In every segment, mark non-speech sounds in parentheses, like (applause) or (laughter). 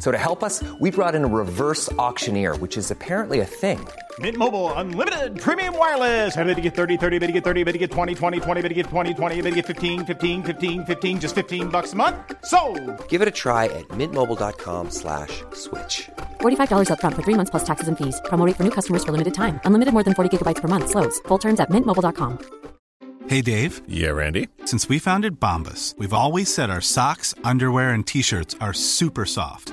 So to help us, we brought in a reverse auctioneer, which is apparently a thing. Mint Mobile unlimited premium wireless. Ready to get 30, 30, bit to get 30, bit to get 20, 20, 20, bit to get 20, 20, bit to get 15, 15, 15, 15 just 15 bucks a month. So, Give it a try at mintmobile.com slash switch. $45 upfront for three months plus taxes and fees. Promo rate for new customers for limited time. Unlimited more than 40 gigabytes per month. Slows. Full terms at mintmobile.com. Hey, Dave. Yeah, Randy. Since we founded Bombus, we've always said our socks, underwear, and t shirts are super soft.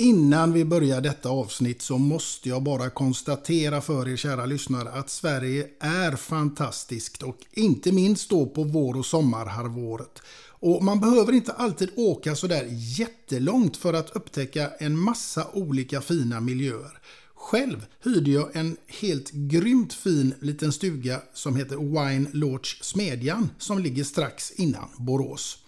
Innan vi börjar detta avsnitt så måste jag bara konstatera för er kära lyssnare att Sverige är fantastiskt och inte minst då på vår och sommarhalvåret. Och man behöver inte alltid åka sådär jättelångt för att upptäcka en massa olika fina miljöer. Själv hyrde jag en helt grymt fin liten stuga som heter Wine Lodge Smedjan som ligger strax innan Borås.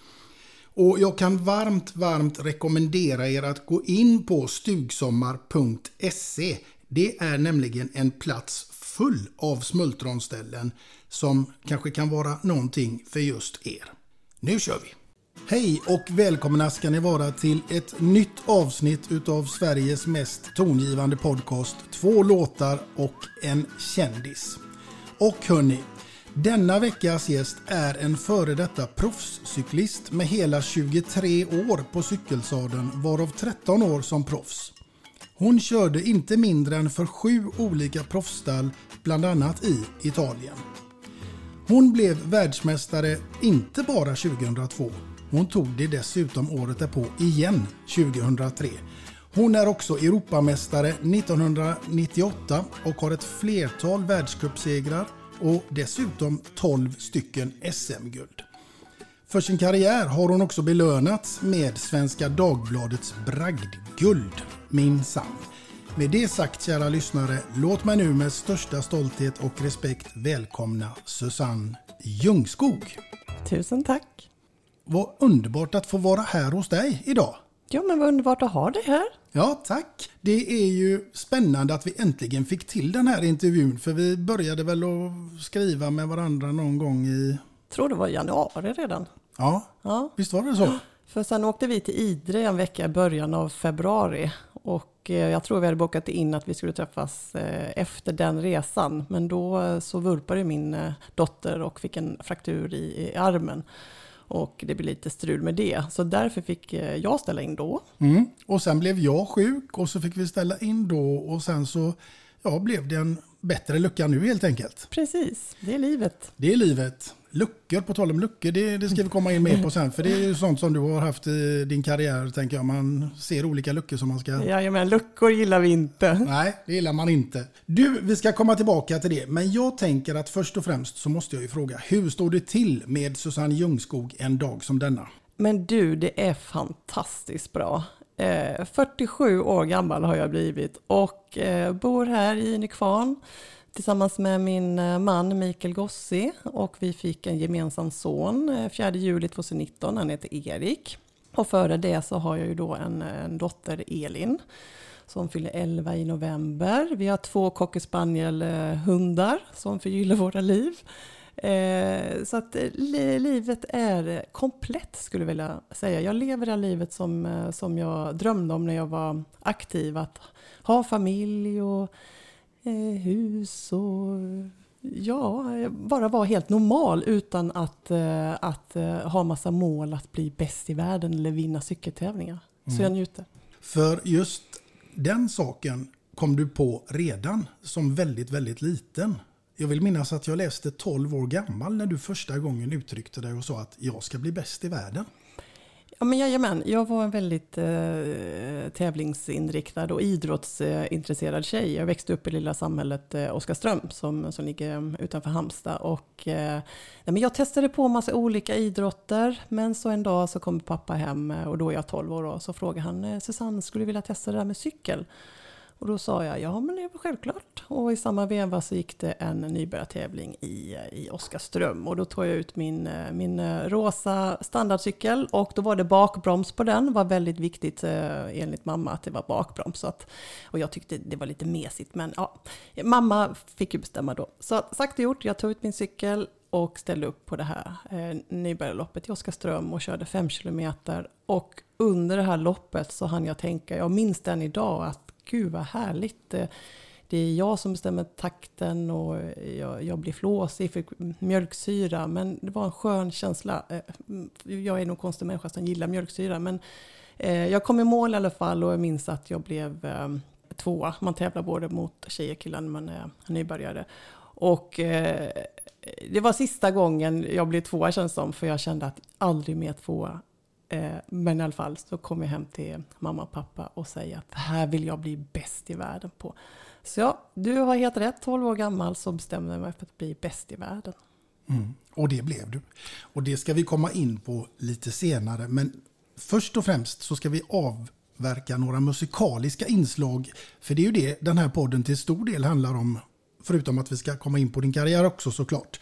Och jag kan varmt, varmt rekommendera er att gå in på stugsommar.se. Det är nämligen en plats full av smultronställen som kanske kan vara någonting för just er. Nu kör vi! Hej och välkomna ska ni vara till ett nytt avsnitt utav Sveriges mest tongivande podcast. Två låtar och en kändis. Och hörni, denna veckas gäst är en före detta proffscyklist med hela 23 år på cykelsadeln varav 13 år som proffs. Hon körde inte mindre än för sju olika proffsstall bland annat i Italien. Hon blev världsmästare inte bara 2002. Hon tog det dessutom året därpå igen 2003. Hon är också Europamästare 1998 och har ett flertal världscupsegrar och dessutom 12 stycken SM-guld. För sin karriär har hon också belönats med Svenska Dagbladets bragdguld, minsann. Med det sagt kära lyssnare, låt mig nu med största stolthet och respekt välkomna Susanne Ljungskog. Tusen tack. Vad underbart att få vara här hos dig idag. Ja, men vad underbart att ha dig här. Ja, tack. Det är ju spännande att vi äntligen fick till den här intervjun för vi började väl att skriva med varandra någon gång i... Tror det var i januari redan. Ja, Ja. visst var det så? För sen åkte vi till Idre en vecka i början av februari. Och eh, jag tror vi hade bokat in att vi skulle träffas eh, efter den resan. Men då eh, så vurpade min dotter och fick en fraktur i, i armen. Och det blev lite strul med det. Så därför fick eh, jag ställa in då. Mm. Och sen blev jag sjuk och så fick vi ställa in då och sen så ja, blev det en bättre lucka nu helt enkelt. Precis, det är livet. Det är livet. Luckor, på tal om luckor, det, det ska vi komma in mer på sen. För det är ju sånt som du har haft i din karriär, tänker jag. Man ser olika luckor som man ska... Jajamän, luckor gillar vi inte. Nej, det gillar man inte. Du, vi ska komma tillbaka till det. Men jag tänker att först och främst så måste jag ju fråga, hur står det till med Susanne Ljungskog en dag som denna? Men du, det är fantastiskt bra. Eh, 47 år gammal har jag blivit och eh, bor här i Nykvarn tillsammans med min eh, man Mikael Gossi och vi fick en gemensam son eh, 4 juli 2019, han heter Erik. Och före det så har jag ju då en, eh, en dotter Elin som fyller 11 i november. Vi har två cocker spaniel-hundar som förgyller våra liv. Eh, så att li livet är komplett skulle jag vilja säga. Jag lever det här livet som, som jag drömde om när jag var aktiv. Att ha familj och hus och ja, bara vara helt normal utan att, eh, att eh, ha massa mål att bli bäst i världen eller vinna cykeltävlingar. Mm. Så jag njuter. För just den saken kom du på redan som väldigt, väldigt liten. Jag vill minnas att jag läste 12 år gammal när du första gången uttryckte dig och sa att jag ska bli bäst i världen. Ja, men jajamän, jag var en väldigt eh, tävlingsinriktad och idrottsintresserad tjej. Jag växte upp i lilla samhället eh, Oskarström som, som ligger utanför Halmstad. Och, eh, men jag testade på massa olika idrotter, men så en dag så kom pappa hem eh, och då är jag 12 år och så frågade han eh, Susanne, skulle du vilja testa det där med cykel? Och då sa jag ja men det är väl självklart. Och i samma veva så gick det en nybörjartävling i, i Oskarström. Och då tog jag ut min, eh, min eh, rosa standardcykel och då var det bakbroms på den. Det var väldigt viktigt eh, enligt mamma att det var bakbroms. Så att, och jag tyckte det var lite mesigt men ja, mamma fick ju bestämma då. Så sagt och gjort, jag tog ut min cykel och ställde upp på det här eh, nybörjarloppet i Oskarström och körde fem kilometer. Och under det här loppet så hann jag tänka, jag minns den idag, att gud vad härligt. Eh, det är jag som bestämmer takten och jag, jag blir flåsig, fick mjölksyra. Men det var en skön känsla. Eh, jag är nog konstig människa som gillar mjölksyra. Men eh, jag kom i mål i alla fall och jag minns att jag blev tvåa. Man tävlar både mot tjejer och killar när man är nybörjare. Och det var sista gången jag blev tvåa känns som. För jag kände att aldrig mer tvåa. Eh, men i alla fall så kom jag hem till mamma och pappa och säger att det här vill jag bli bäst i världen på. Så ja, du har helt rätt. 12 år gammal så bestämde jag mig för att bli bäst i världen. Mm, och det blev du. Och det ska vi komma in på lite senare. Men först och främst så ska vi avverka några musikaliska inslag. För det är ju det den här podden till stor del handlar om. Förutom att vi ska komma in på din karriär också såklart.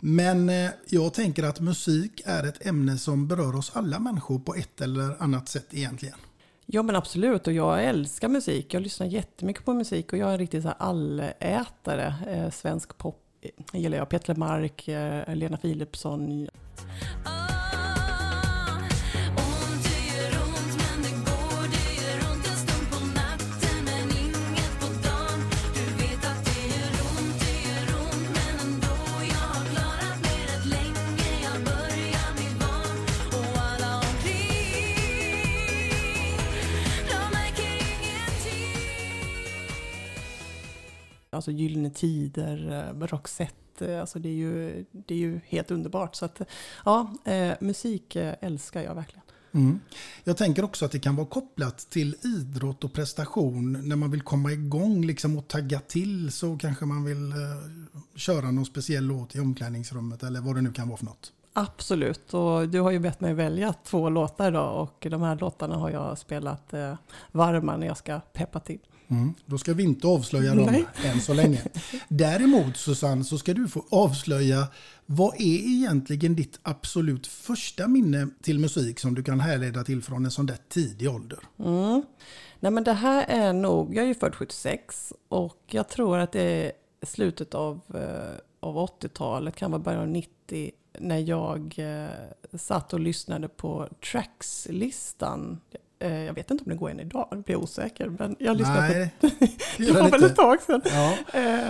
Men eh, jag tänker att musik är ett ämne som berör oss alla människor på ett eller annat sätt egentligen. Ja men absolut och jag älskar musik. Jag lyssnar jättemycket på musik och jag är en riktig så här allätare. Eh, svensk pop eh, gillar jag. Petra Mark, Lena Philipsson. Alltså Gyllene Tider, eh, Roxette, alltså det är ju, det är ju helt underbart. Så att, ja, eh, musik eh, älskar jag verkligen. Mm. Jag tänker också att det kan vara kopplat till idrott och prestation. När man vill komma igång liksom och tagga till så kanske man vill eh, köra någon speciell låt i omklädningsrummet eller vad det nu kan vara för något. Absolut, och du har ju bett mig välja två låtar idag och de här låtarna har jag spelat eh, varma när jag ska peppa till. Mm, då ska vi inte avslöja dem Nej. än så länge. (laughs) Däremot Susanne så ska du få avslöja vad är egentligen ditt absolut första minne till musik som du kan härleda till från en sån där tidig ålder? Mm. Nej men det här är nog, jag är ju född 76 och jag tror att det är slutet av, eh, av 80-talet, kan vara början av 90 när jag eh, satt och lyssnade på Tracks-listan. Eh, jag vet inte om det går än idag, jag blir osäker. Men jag lyssnade Nej, på... (laughs) det var väl ett tag sedan. Ja. Eh,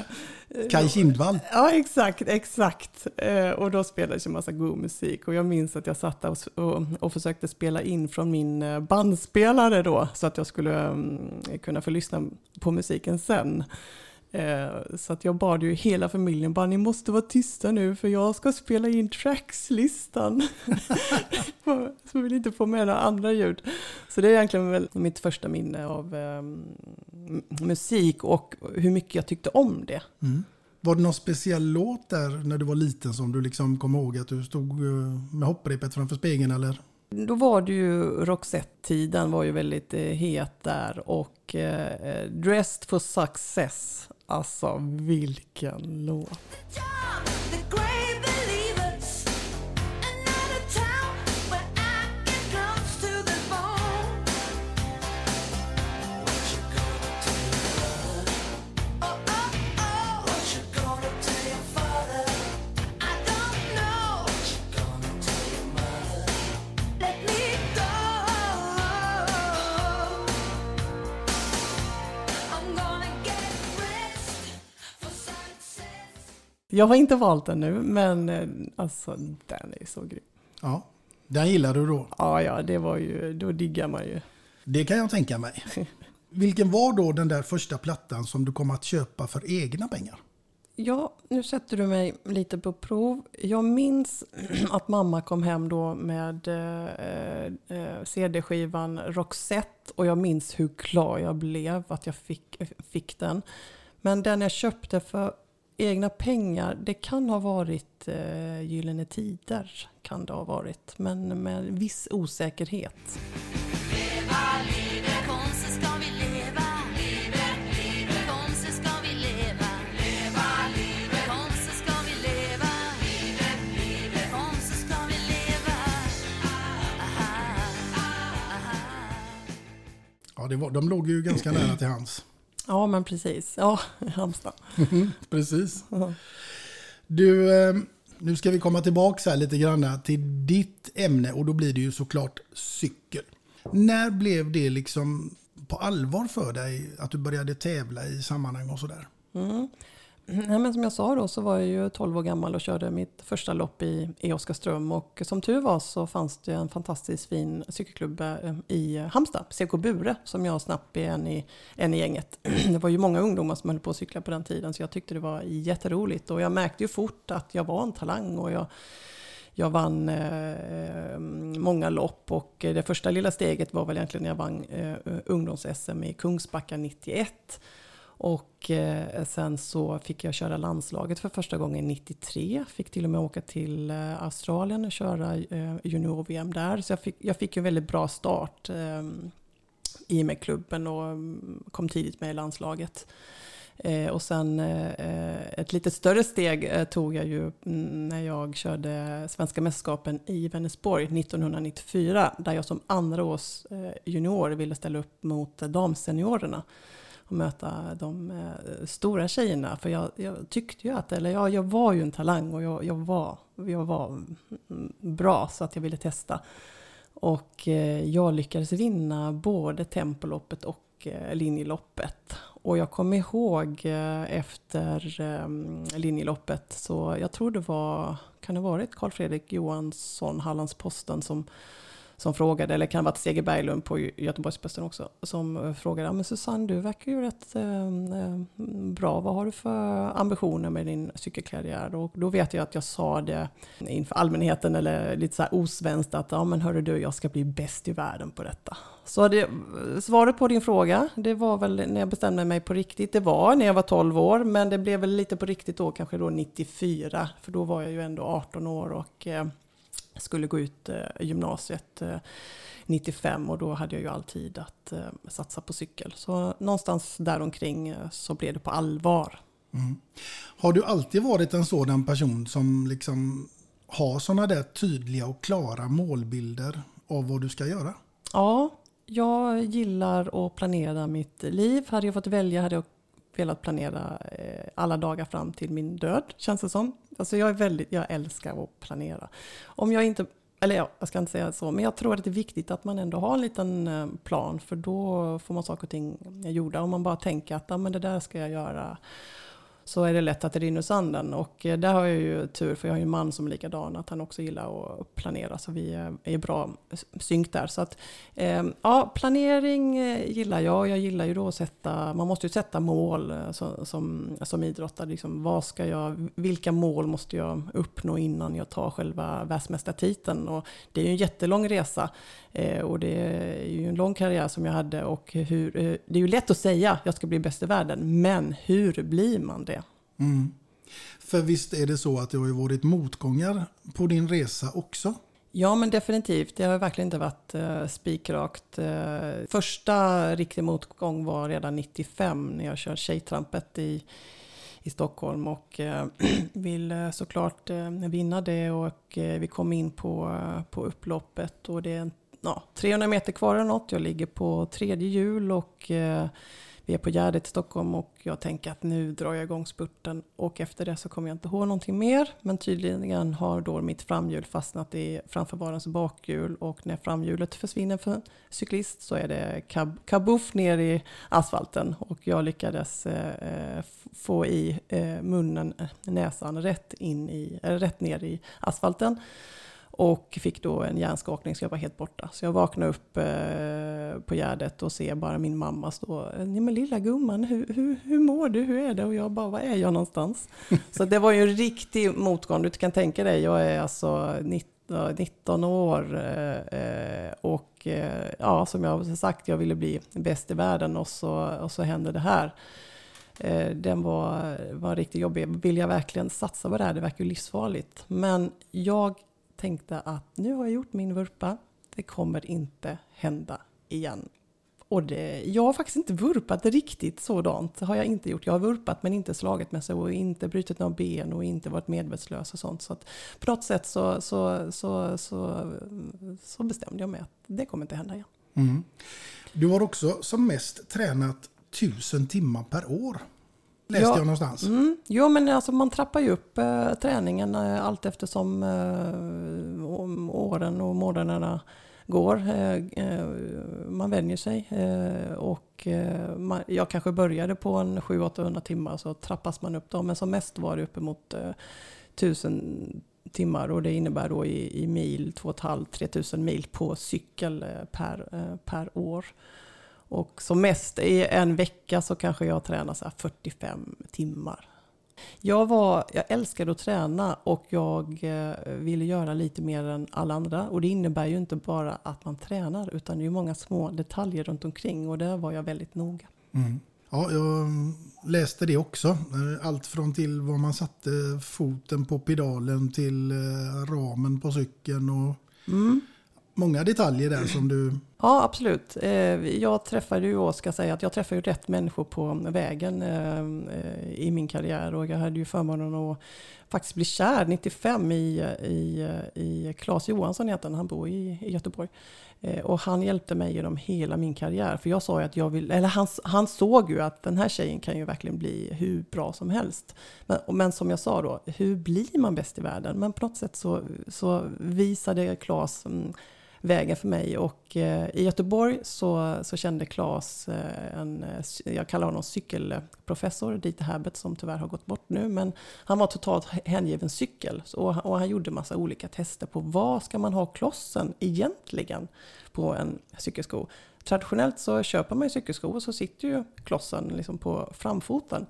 Kaj Kindvall. Ja, exakt, exakt. Eh, och då spelades ju massa god musik. Och jag minns att jag satt och, och, och försökte spela in från min eh, bandspelare då, så att jag skulle um, kunna få lyssna på musiken sen. Eh, så att jag bad ju hela familjen bara ni måste vara tysta nu för jag ska spela in trackslistan. (laughs) så vill inte få med några andra ljud. Så det är egentligen väl mitt första minne av eh, musik och hur mycket jag tyckte om det. Mm. Var det någon speciell låt där när du var liten som du liksom kom ihåg att du stod eh, med hopprepet framför spegeln eller? Då var det ju Roxette-tiden var ju väldigt eh, het där och eh, Dressed for Success Alltså vilken låt. Jag har inte valt den nu, men eh, alltså den är så grym. Ja, den gillar du då? Ja, ja, det var ju, då diggar man ju. Det kan jag tänka mig. (laughs) Vilken var då den där första plattan som du kom att köpa för egna pengar? Ja, nu sätter du mig lite på prov. Jag minns (clears throat) att mamma kom hem då med eh, eh, CD-skivan Roxette och jag minns hur glad jag blev att jag fick, fick den. Men den jag köpte för egna pengar, det kan ha varit eh, Gyllene Tider. Kan det ha varit, men med viss osäkerhet. Ja, det var, de låg ju ganska nära till hans. Ja, men precis. Ja, (laughs) Halmstad. (laughs) precis. Du, eh, nu ska vi komma tillbaka här lite grann till ditt ämne och då blir det ju såklart cykel. När blev det liksom på allvar för dig att du började tävla i sammanhang och sådär? Mm. Nej, men som jag sa då så var jag ju 12 år gammal och körde mitt första lopp i, i Oskarström. Och som tur var så fanns det en fantastiskt fin cykelklubb eh, i Halmstad, CK Bure, som jag snabbt blev en i, en i gänget. (clears throat) Det var ju många ungdomar som höll på att cykla på den tiden så jag tyckte det var jätteroligt. Och jag märkte ju fort att jag var en talang och jag jag vann eh, eh många lopp och det första lilla steget var väl egentligen när jag vann eh, eh ungdoms-SM i Kungsbacka 91. Och eh, sen så fick jag köra landslaget för första gången 93. Fick till och med åka till eh, Australien och köra eh, junior-VM där. Så jag fick, jag fick en väldigt bra start eh, i och med klubben och mm, kom tidigt med i landslaget. Eh, och sen eh, ett lite större steg tog jag ju mm, när jag körde Svenska mästerskapen i Vänersborg 1994, där jag som andra års junior ville ställa upp mot damseniorerna och möta de eh, stora tjejerna. För jag, jag, tyckte ju att, eller jag, jag var ju en talang och jag, jag, var, jag var bra så att jag ville testa. Och eh, jag lyckades vinna både tempoloppet och eh, linjeloppet. Och jag kommer ihåg eh, efter eh, linjeloppet, så jag tror det var, kan det ha varit Karl Fredrik Johansson, Hallandsposten, som som frågade, eller kan ha varit Seger Berglund på Göteborgsposten också, som eh, frågade, ja men Susanne du verkar ju rätt eh, eh, bra, vad har du för ambitioner med din cykelkarriär? Och då vet jag att jag sa det inför allmänheten, eller lite så här osvenskt, att ja men hörru du, jag ska bli bäst i världen på detta. Så det, eh, svaret på din fråga, det var väl när jag bestämde mig på riktigt, det var när jag var 12 år, men det blev väl lite på riktigt då, kanske då 94, för då var jag ju ändå 18 år och eh, skulle gå ut eh, gymnasiet 95 eh, och då hade jag ju alltid att eh, satsa på cykel. Så någonstans däromkring så blev det på allvar. Mm. Har du alltid varit en sådan person som liksom har sådana där tydliga och klara målbilder av vad du ska göra? Ja, jag gillar att planera mitt liv. Hade jag fått välja hade jag velat planera eh, alla dagar fram till min död, känns det som. Alltså jag, är väldigt, jag älskar att planera. Om jag inte, eller ja, jag ska inte säga så, men jag tror att det är viktigt att man ändå har en liten eh, plan, för då får man saker och ting gjorda. Om man bara tänker att ah, men det där ska jag göra så är det lätt att det rinner ur sanden. Och eh, där har jag ju tur, för jag har ju en man som är likadan, att han också gillar att planera. Så vi eh, är bra synk där. Så att, eh, ja, planering eh, gillar jag. Jag gillar ju då att sätta, man måste ju sätta mål som, som, som idrottare. Liksom, vad ska jag, vilka mål måste jag uppnå innan jag tar själva världsmästartiteln? Och det är ju en jättelång resa. Och det är ju en lång karriär som jag hade. Och hur, det är ju lätt att säga att jag ska bli bäst i världen, men hur blir man det? Mm. För visst är det så att det har ju varit motgångar på din resa också? Ja, men definitivt. Det har verkligen inte varit eh, spikrakt. Eh, första riktig motgång var redan 95 när jag körde Tjejtrampet i, i Stockholm och eh, (clears throat) ville eh, såklart eh, vinna det och eh, vi kom in på, eh, på upploppet och det är ja, 300 meter kvar eller något. Jag ligger på tredje hjul och vi är på Gärdet i Stockholm och jag tänker att nu drar jag igång spurten och efter det så kommer jag inte ihåg någonting mer. Men tydligen har då mitt framhjul fastnat i framförvarens bakhjul och när framhjulet försvinner för en cyklist så är det kab kabuff ner i asfalten och jag lyckades eh, eh få i eh, munnen, eh, näsan rätt, in i, äh, rätt ner i asfalten. Och fick då en hjärnskakning så jag var helt borta. Så jag vaknade upp eh, på Gärdet och ser bara min mamma stå. Nej men lilla gumman, hur, hur, hur mår du? Hur är det? Och jag bara, var är jag någonstans? (laughs) så det var ju en riktig motgång. Du kan tänka dig, jag är alltså 19, 19 år eh, och eh, ja, som jag har sagt, jag ville bli bäst i världen och så, och så hände det här. Eh, den var, var riktigt jobbig. Vill jag verkligen satsa på det här? Det verkar ju livsfarligt. Men jag tänkte att nu har jag gjort min vurpa. Det kommer inte hända igen. Och det, jag har faktiskt inte vurpat riktigt sådant. Det har jag inte gjort. Jag har vurpat men inte slagit mig så och inte brutit några ben och inte varit medvetslös och sånt. Så att på något sätt så, så, så, så, så bestämde jag mig att det kommer inte hända igen. Mm. Du har också som mest tränat tusen timmar per år. Läste ja. jag någonstans. Mm. Jo, men alltså man trappar ju upp eh, träningen eh, allt eftersom eh, åren och månaderna går. Eh, eh, man vänjer sig. Eh, och man, jag kanske började på en 700-800 timmar så trappas man upp. Då, men som mest var det uppemot eh, 1000 timmar och det innebär då i, i mil 2 500-3000 mil på cykel per, per år. Och som mest i en vecka så kanske jag tränar så 45 timmar. Jag, var, jag älskade att träna och jag eh, ville göra lite mer än alla andra. Och det innebär ju inte bara att man tränar utan det är många små detaljer runt omkring och där var jag väldigt noga. Mm. Ja, jag läste det också. Eh, allt från till var man satte foten på pedalen till eh, ramen på cykeln och mm många detaljer där som du Ja, absolut. Eh, jag träffade ju, och ska säga att jag träffade ju rätt människor på vägen eh, i min karriär och jag hade ju förmånen att faktiskt bli kär 95 i, i, i Claes Johansson heter han, han bor i, i Göteborg. Eh, och han hjälpte mig genom hela min karriär. För jag sa ju att jag vill, eller han, han såg ju att den här tjejen kan ju verkligen bli hur bra som helst. Men, men som jag sa då, hur blir man bäst i världen? Men på något sätt så, så visade Claes mm, vägen för mig. Och eh, i Göteborg så, så kände Claes, eh, en, eh, jag kallar honom cykelprofessor, Dieter Herbert som tyvärr har gått bort nu, men han var totalt hängiven cykel. Och, och han gjorde massa olika tester på vad ska man ha klossen egentligen på en cykelsko. Traditionellt så köper man ju cykelskor och så sitter ju klossen liksom på framfoten.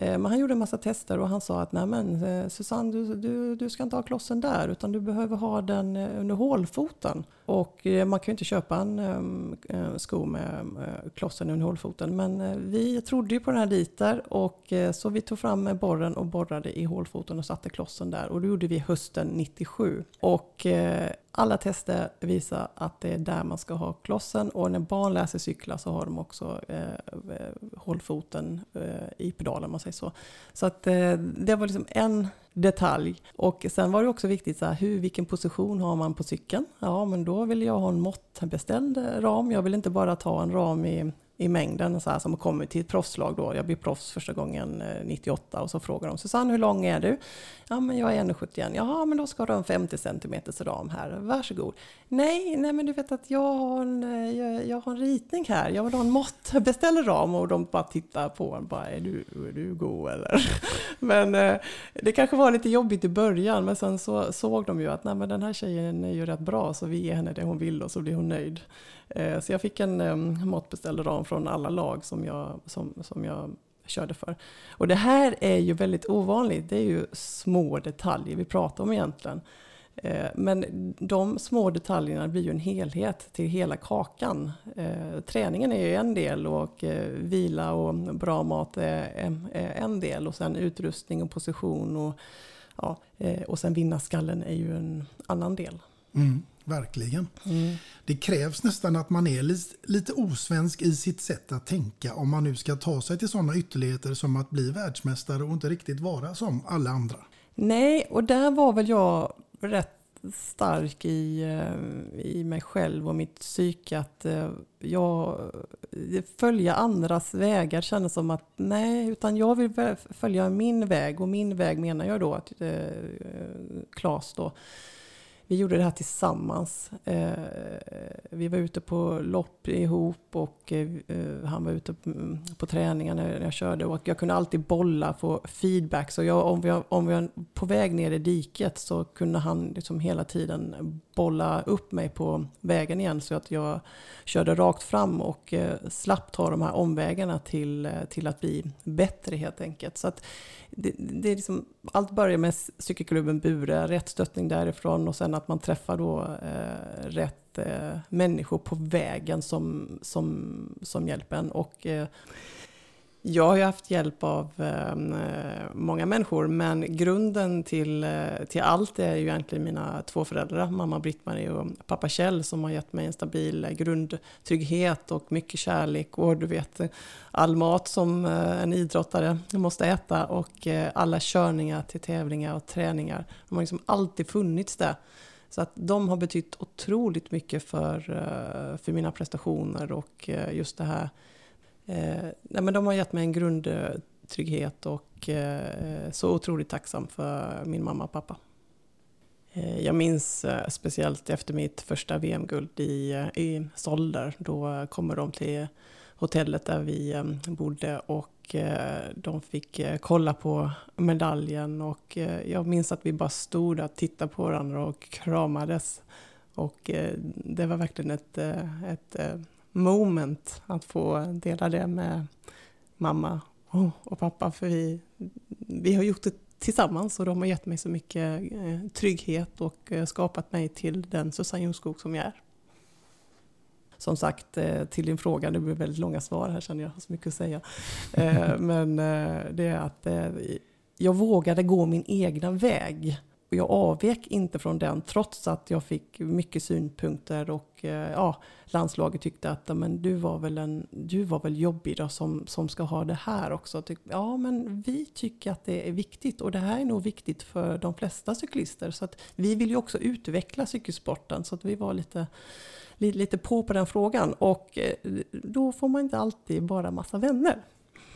Eh, men han gjorde en massa tester och han sa att nej men eh, Susanne du, du, du ska inte ha klossen där utan du behöver ha den eh, under hålfoten. Och man kan ju inte köpa en sko med klossen under hålfoten. Men vi trodde ju på den här liter och så vi tog fram borren och borrade i hålfoten och satte klossen där. Och det gjorde vi hösten 97. Och alla tester visar att det är där man ska ha klossen och när barn lär sig cykla så har de också eh, eh, hållfoten eh, i pedalen om man säger så. Så att eh, det var liksom en detalj. Och sen var det också viktigt så här, hur, vilken position har man på cykeln? Ja, men då vill jag ha en måttbeställd ram. Jag vill inte bara ta en ram i i mängden så här, som kommer till ett proffslag då. Jag blir proffs första gången eh, 98 och så frågar de Susanne hur lång är du? Ja men jag är 1,71. Jaha men då ska du ha en 50 cm ram här. Varsågod. Nej, nej men du vet att jag har en, eh, jag, jag har en ritning här. Jag vill ha en mått. Beställer ram och de bara tittar på en. Bara, är, du, är du god eller? (laughs) men eh, det kanske var lite jobbigt i början men sen så såg de ju att nej men den här tjejen är ju rätt bra så vi ger henne det hon vill och så blir hon nöjd. Eh, så jag fick en måttbeställd matbeställd ram från alla lag som jag, som, som jag körde för. Och det här är ju väldigt ovanligt. Det är ju små detaljer vi pratar om egentligen. Eh, men de små detaljerna blir ju en helhet till hela kakan. Eh, träningen är ju en del och vila och bra mat är en del. Och sen utrustning och position och, ja, och sen vinna skallen är ju en annan del. Mm. Verkligen. Mm. Det krävs nästan att man är lite, osvensk i sitt sätt att tänka om man nu ska ta sig till sådana ytterligheter som att bli världsmästare och inte riktigt vara som alla andra. Nej, och där var väl jag rätt stark i, eh, i mig själv och mitt psyke att eh, jag följa andras vägar kändes som att nej, utan jag vill följa min väg och min väg menar jag då att eh, Klas då vi gjorde det här tillsammans. Eh, vi var ute på lopp ihop och eh, han var ute på mm, träningar när jag körde. Och jag kunde alltid bolla, få feedback. Så jag, om, vi, om var på väg ner i diket så kunde han liksom hela tiden bolla upp mig på vägen igen. Så att jag körde rakt fram och eh, slapp ta de här omvägarna till, till att bli bättre helt enkelt. Så att det, det är liksom, allt börjar med cykelklubben Bure, rätt stöttning därifrån och sen att man träffar då eh, rätt eh, människor på vägen som, som, som hjälper en. Och, eh, jag har ju haft hjälp av ehm, eh, många människor, men grunden till, eh, till allt är ju egentligen mina två föräldrar, mamma Britt-Marie och pappa Kjell, som har gett mig en stabil eh, grundtrygghet och mycket kärlek och du vet all mat som eh, en idrottare måste äta och eh, alla körningar till tävlingar och träningar. De har liksom alltid funnits där. Så att de har betytt otroligt mycket för, eh, för mina prestationer och just det här Eh, nej, men de har gett mig en grundtrygghet och eh, så otroligt tacksam för min mamma och pappa. Eh, jag minns eh, speciellt efter mitt första VM-guld i, eh, i Solder. Då kommer de till hotellet där vi eh, bodde och de fick kolla på medaljen och jag minns att vi bara stod där och tittade på varandra och kramades. Och det var verkligen ett, ett moment att få dela det med mamma och pappa. För vi, vi har gjort det tillsammans och de har gett mig så mycket eh, trygghet och eh, skapat mig till den Susanne Jonsskog som jag är. Som sagt, eh, till din fråga, det blir väldigt långa svar här känner jag, har så mycket att säga. (laughs) Men det är att jag vågade gå min egna väg och jag avvek inte från den trots att jag fick mycket synpunkter och eh, ja, landslaget tyckte att men du, var väl en, du var väl jobbig då som, som ska ha det här också. Ja men vi tycker att det är viktigt och det här är nog viktigt för de flesta cyklister. Så att vi vill ju också utveckla cykelsporten så att vi var lite, lite på på den frågan. Och eh, då får man inte alltid bara massa vänner.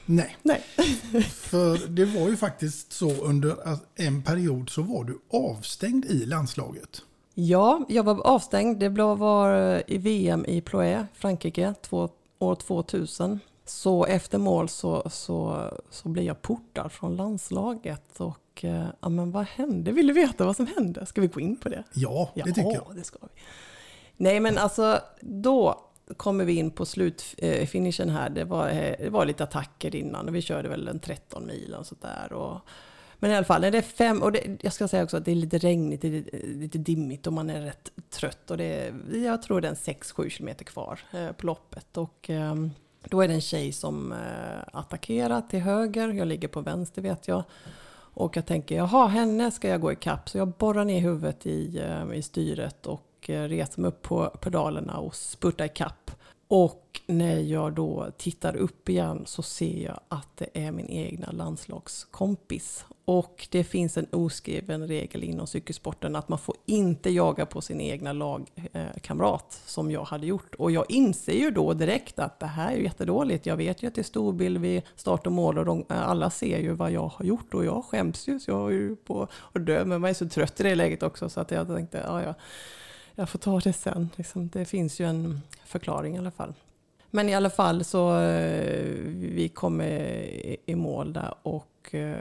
Nej. Nej. (laughs) För det var ju faktiskt så under en period så var du avstängd i landslaget. Ja, jag var avstängd. Det var i VM i Ploé, Frankrike, två, år 2000. Så efter mål så, så, så blev jag portad från landslaget. Och eh, ja, men vad hände? Vill du veta vad som hände? Ska vi gå in på det? Ja, det tycker jag. det ska vi. Nej, men alltså då kommer vi in på slutfinishen eh, här. Det var, eh, det var lite attacker innan och vi körde väl en 13 mil och sådär. Men i alla fall, det är fem, och det, jag ska säga också att det är lite regnigt, Det är lite dimmigt och man är rätt trött. Och det jag tror det är en 6-7 kilometer kvar eh, på loppet. Och ehm, då är det en tjej som attackerar till höger, jag ligger på vänster vet jag. Och jag tänker, jaha, henne ska jag gå i kapp. Så jag borrar ner huvudet i, i styret och Eh, reser mig upp på pedalerna och spurtar ikapp. Och när jag då tittar upp igen så ser jag att det är min egna landslagskompis. Och det finns en oskriven regel inom cykelsporten att man får inte jaga på sin egna lagkamrat eh, som jag hade gjort. Och jag inser ju då direkt att det här är jättedåligt. Jag vet ju att det är storbild vid start och mål och de, eh, alla ser ju vad jag har gjort och jag skäms ju så jag är ju på att dö. Men man är så trött i det läget också så att jag tänkte, ja ja jag får ta det sen. Liksom, det finns ju en förklaring i alla fall. Men i alla fall så eh, vi kommer i mål där och eh,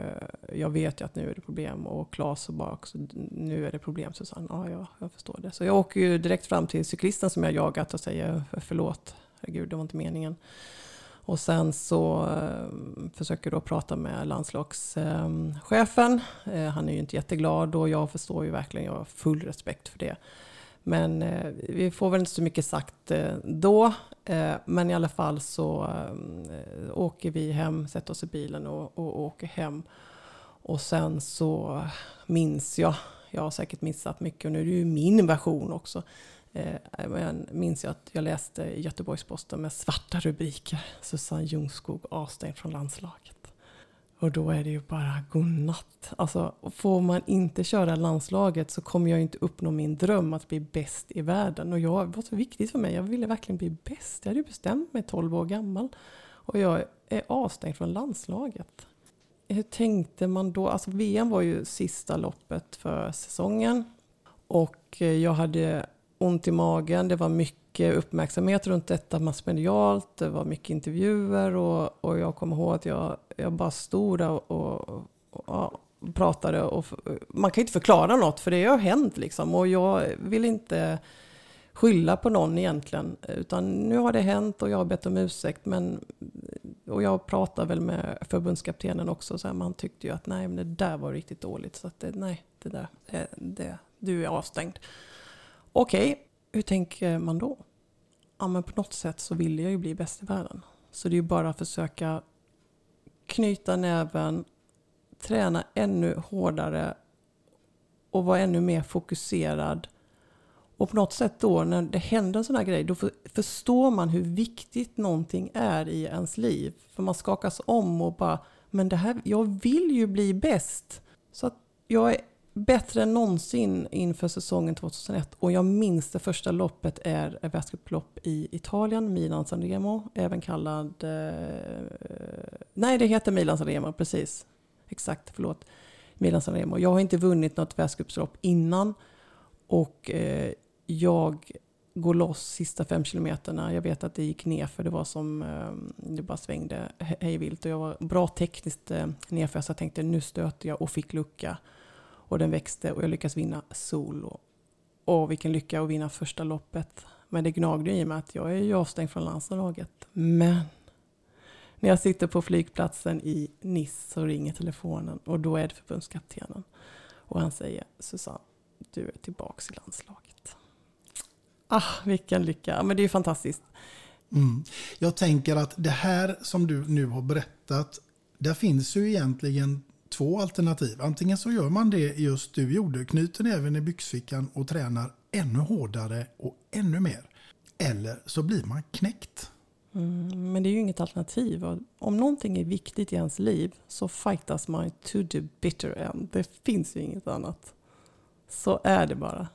jag vet ju att nu är det problem och Claes och bara också, nu är det problem Susanne. Ja, ja, jag förstår det. Så jag åker ju direkt fram till cyklisten som jag jagat och säger förlåt, herregud det var inte meningen. Och sen så eh, försöker då prata med landslagschefen. han är ju inte jätteglad och jag förstår ju verkligen, jag har full respekt för det. Men eh, vi får väl inte så mycket sagt eh, då. Eh, men i alla fall så eh, åker vi hem, sätter oss i bilen och, och, åker hem. Och sen så minns jag, jag har säkert missat mycket och nu är det ju min version också. Eh, men minns jag att jag läste Göteborgs-Posten med svarta rubriker. Susanne Ljungskog avstängd från landslag. Och då är det ju bara godnatt. Alltså, får man inte köra landslaget så kommer jag inte uppnå min dröm att bli bäst i världen. Och jag, det var så viktigt för mig. Jag ville verkligen bli bäst. Jag hade ju bestämt mig 12 år gammal. Och jag är avstängd från landslaget. Hur tänkte man då? Alltså VM var ju sista loppet för säsongen. Och jag hade ont i magen. Det var mycket uppmärksamhet runt detta massmedialt. Det var mycket intervjuer och, och jag kommer ihåg att jag, jag bara stod där och, och, och pratade. Och, man kan inte förklara något för det har hänt liksom. Och jag vill inte skylla på någon egentligen. Utan nu har det hänt och jag har bett om ursäkt. Men, och jag pratade väl med förbundskaptenen också. Så här, man tyckte ju att nej, men det där var riktigt dåligt. Så att det, nej, det där, det, det, du är avstängd. Okej, hur tänker man då? Ja, men på något sätt så vill jag ju bli bäst i världen. Så det är ju bara att försöka knyta näven, träna ännu hårdare och vara ännu mer fokuserad. Och på något sätt då när det händer en sån här grej, då förstår man hur viktigt någonting är i ens liv. För man skakas om och bara, men det här, jag vill ju bli bäst. Så att jag är bättre än någonsin inför säsongen 2001. Och jag minns det första loppet är ett världscuplopp i Italien, Milan San Remo, även kallad... Eh, nej, det heter Milan San Remo, precis. Exakt, förlåt. Milan San Remo. Jag har inte vunnit något världscupslopp innan. Och eh, jag går loss sista fem kilometerna. Jag vet att det gick ner för det var som, eh, det bara svängde hejvilt. Och jag var bra tekniskt eh, nerför så jag tänkte nu stöter jag och fick lucka. Och den växte och jag lyckades vinna solo. Och vilken lycka att vinna första loppet. Men det gnagde i mig att jag är ju avstängd från landslaget. Men när jag sitter på flygplatsen i Nice så ringer telefonen och då är det förbundskaptenen. Och han säger Susanne, du är tillbaks i landslaget. Ah, vilken lycka. Men det är ju fantastiskt. Mm. Jag tänker att det här som du nu har berättat, där finns ju egentligen två alternativ. Antingen så gör man det just du gjorde, knyter näven i byxfickan och tränar ännu hårdare och ännu mer. Eller så blir man knäckt. Mm, men det är ju inget alternativ. Om någonting är viktigt i ens liv så fightas man to the bitter end. Det finns ju inget annat. Så är det bara.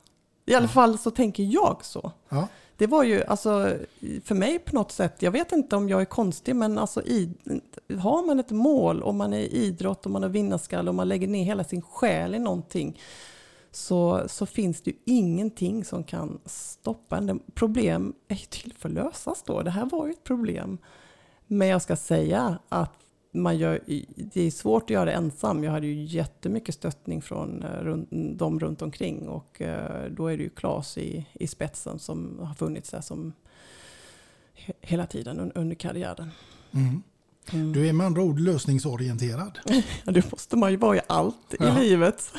I alla fall så tänker jag så. Ja det var ju, alltså, för mig på något sätt, jag vet inte om jag är konstig, men alltså, i, har man ett mål och man är i idrott och man har vinnarskalle och man lägger ner hela sin själ i någonting, så, så finns det ju ingenting som kan stoppa en. Problem är ju till för att lösas då. Det här var ju ett problem. Men jag ska säga att man gör, det är svårt att göra det ensam. Jag hade ju jättemycket stöttning från eh, de runt omkring och eh, då är det ju Klas i, i spetsen som har funnits där som hela tiden under karriären. Mm. Mm. Du är med andra ord lösningsorienterad. (laughs) ja, det måste man ju vara i allt ja. i livet.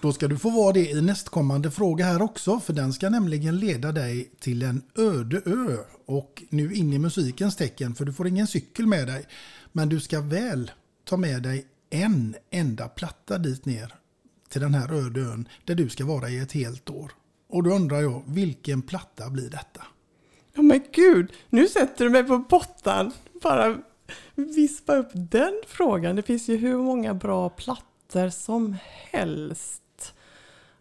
Då ska du få vara det i nästkommande fråga här också, för den ska nämligen leda dig till en öde ö. Och nu in i musikens tecken, för du får ingen cykel med dig. Men du ska väl ta med dig en enda platta dit ner till den här öde ön där du ska vara i ett helt år. Och då undrar jag, vilken platta blir detta? Ja men gud, nu sätter du mig på botten. Bara vispa upp den frågan. Det finns ju hur många bra plattor som helst.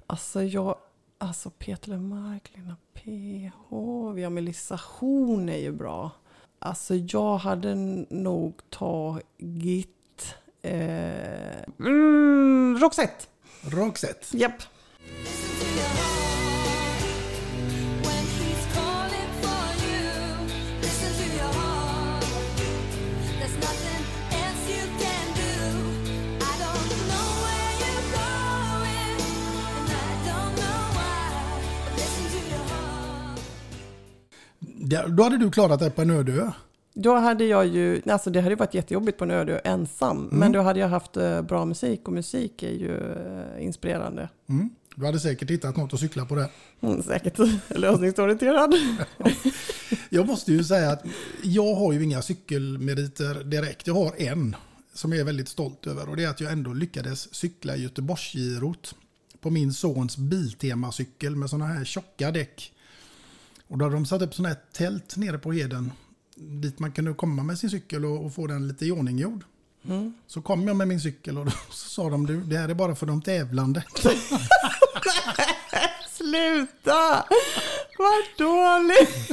Alltså jag, alltså Peter Lemark, Lena PH, vi har Melissa Horn är ju bra. Alltså jag hade nog tagit eh, mm, Roxette. Roxette. Japp. Då hade du klarat dig på en öde ö. Då hade jag ju, alltså det hade varit jättejobbigt på en öde ö ensam. Mm. Men då hade jag haft eh, bra musik och musik är ju eh, inspirerande. Mm. Du hade säkert hittat något att cykla på det. Mm, säkert (laughs) lösningsorienterad. (laughs) jag måste ju säga att jag har ju inga cykelmeriter direkt. Jag har en som jag är väldigt stolt över och det är att jag ändå lyckades cykla Göteborgsgirot på min sons Biltema-cykel med sådana här tjocka däck. Och då hade de satt upp sådana här tält nere på heden dit man kunde komma med sin cykel och, och få den lite iordninggjord. Så kom jag med min cykel och då (laughs) så sa de du, det här är bara för de tävlande. (laughs) Sluta! Vad dåligt!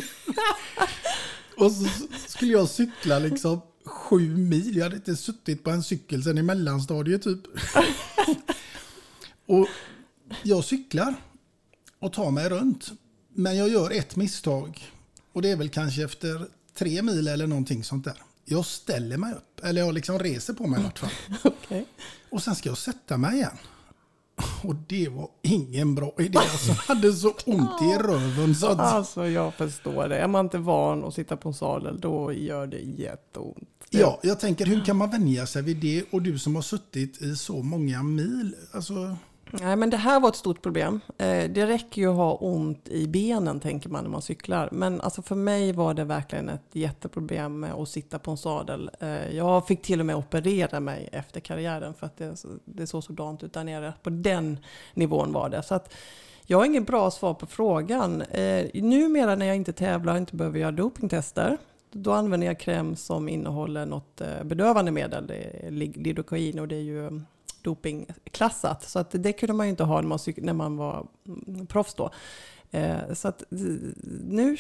(laughs) Och så skulle jag cykla liksom sju mil. Jag hade inte suttit på en cykel sedan i mellanstadiet typ. och jag cyklar och tar mig runt. Men jag gör ett misstag. Och det är väl kanske efter tre mil eller någonting sånt där. Jag ställer mig upp, eller jag liksom reser på mig i vart fall. (laughs) Okej. Och sen ska jag sätta mig igen. Och det var ingen bra idé. Alltså, jag hade så ont i röven. Så att, Alltså jag förstår det. Är man inte van att sitta på en sadel då gör det jätteont. ja, jag tänker hur kan man vänja sig vid det? Och du som har suttit i så många mil. Alltså, Nej, men det här var ett stort problem. Eh, det räcker ju att ha ont i benen tänker man när man cyklar. Men alltså för mig var det verkligen ett jätteproblem med att sitta på en sadel. Eh, jag fick till och med operera mig efter karriären för att det, det såg sådant ut där nere. På den nivån var det. Så att jag har inget bra svar på frågan. Eh, Numera när jag inte tävlar och inte behöver göra dopingtester då använder jag kräm som innehåller något eh, bedövande medel. Det är Lidokain. och det är ju dopingklassat. Så att det kunde man ju inte ha när man, när man var mm, proffs då. Eh, så att eh, nu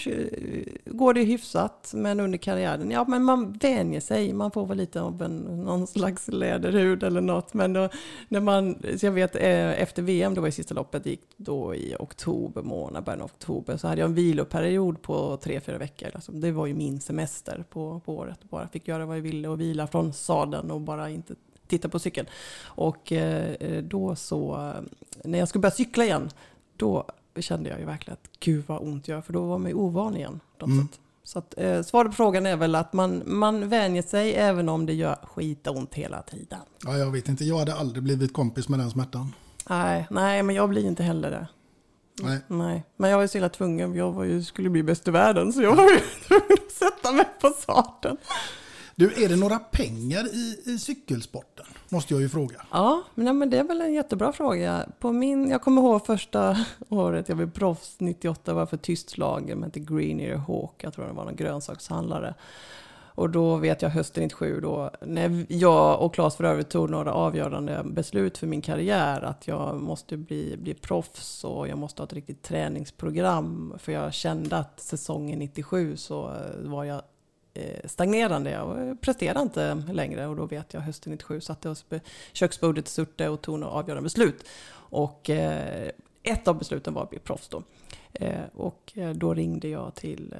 går det hyfsat, men under karriären, ja men man vänjer sig. Man får väl lite av en, någon slags läderhud eller något. Men då, när man, så jag vet eh, efter VM, det var i sista loppet, gick då i oktober månad, början av oktober, så hade jag en viloperiod på tre, fyra veckor. Alltså, det var ju min semester på, på året. Bara fick göra vad jag ville och vila från sadeln och bara inte titta på cykeln. Och eh, då så, när jag skulle börja cykla igen, då kände jag ju verkligen att gud vad ont jag gör, för då var man ju ovan igen. sätt. Så att, eh, svaret på frågan är väl att man, man vänjer sig även om det gör skitont hela tiden. ja, jag vet inte, jag hade aldrig blivit kompis med den smärtan. Nej, nej, men jag blir inte heller det. Nej. Nej, men jag var ju så hela tvungen. Jag var ju, skulle bli bäst i världen, så jag var ju (laughs) tvungen att sätta mig på sadeln. Du, är det några pengar i, i cykelsporten? Måste jag ju fråga. Ja, men, men det är väl en jättebra fråga. På min, jag kommer ihåg första (laughs) året jag blev proffs, 98, var för tyst lag, de hette Greenier Hawk, jag tror det var någon grönsakshandlare. Och då vet jag hösten 97 då, när jag och Claes för övrigt tog några avgörande beslut för min karriär, att jag måste bli, bli proffs och jag måste ha ett riktigt träningsprogram. För jag kände att säsongen 97 så var jag Eh, stagnerande. Jag presterade inte längre och då vet jag hösten 97 satt jag vid köksbordet i Surte och tog några avgörande beslut. Och eh, ett av besluten var att bli proffs då. Eh, och då ringde jag till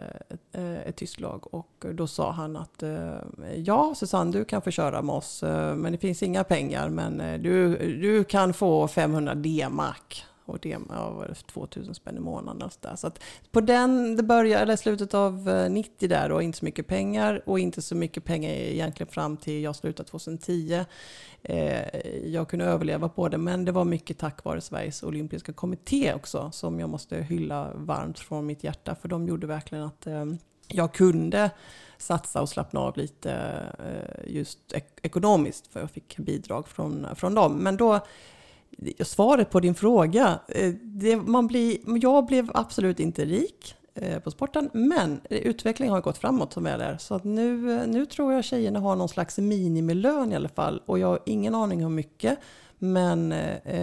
ett, tyskt lag och då sa han att ja Susanne du kan få köra med oss men det finns inga pengar men du, du kan få 500 D-mark. Och det var 2000 spänn i månaden. Och så där. så att på den, det började, eller slutet av eh, 90 där och inte så mycket pengar och inte så mycket pengar egentligen fram till jag slutade 2010. Eh, jag kunde överleva på det men det var mycket tack vare Sveriges olympiska kommitté också som jag måste hylla varmt från mitt hjärta för de gjorde verkligen att eh, jag kunde satsa och slappna av lite eh, just ekonomiskt för jag fick bidrag från, från dem. Men då Eh, svaret på din fråga. Eh, det, man blir, jag blev absolut inte rik eh, på sporten, men utvecklingen har gått framåt som är där. Så att nu, nu tror jag tjejerna har någon slags minimilön i alla fall. Och jag har ingen aning hur mycket. Men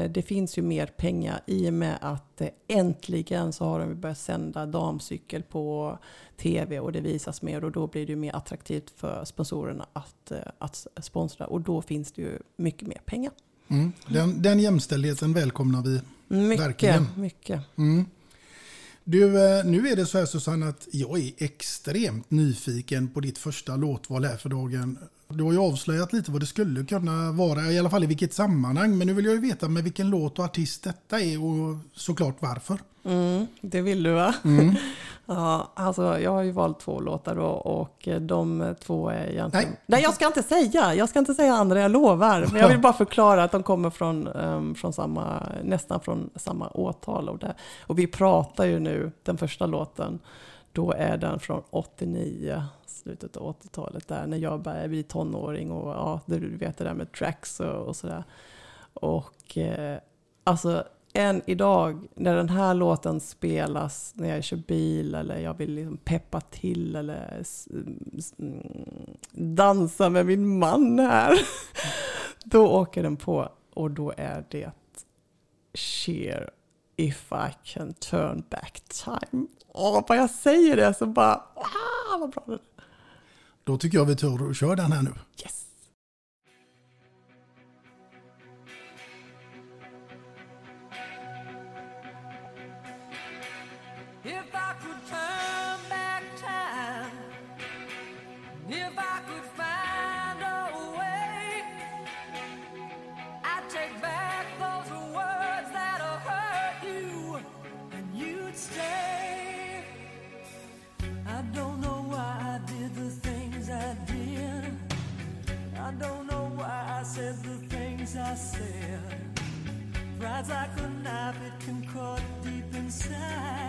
det finns ju mer pengar i och med att äntligen så har de börjat sända damcykel på tv och det visas mer och då blir det ju mer attraktivt för sponsorerna att, att sponsra och då finns det ju mycket mer pengar. Mm. Den, den jämställdheten välkomnar vi Mycket, verkligen. mycket. Du, eh, nu är det så här Susanne att jag är extremt nyfiken på ditt första låtval här för dagen. Du har ju avslöjat lite vad det skulle kunna vara, i alla fall i vilket sammanhang. Men nu vill jag ju veta med vilken låt och artist detta är och såklart varför. Mm, det vill du va? (laughs) ja, alltså jag har ju valt två låtar då och de två är egentligen... Nej. Nej, jag ska inte säga. Jag ska inte säga andra, jag lovar. Men jag vill bara förklara att de kommer från, ehm, från samma, nästan från samma årtal. Och, det, och vi pratar ju nu, den första låten, då är den från 89, slutet av 80-talet där, när jag började bli tonåring och ja, du vet det där med tracks och, och sådär. Och eh, alltså än idag när den här låten spelas när jag kör bil eller jag vill liksom peppa till eller mm, dansa med min man här. (laughs) Då åker den på och då är det Cheer if I can turn back time. Åh, bara jag säger det så bara, ah, vad bra det är. Då tycker jag vi tar och kör den här nu. Yes! as I could knife, it can deep inside.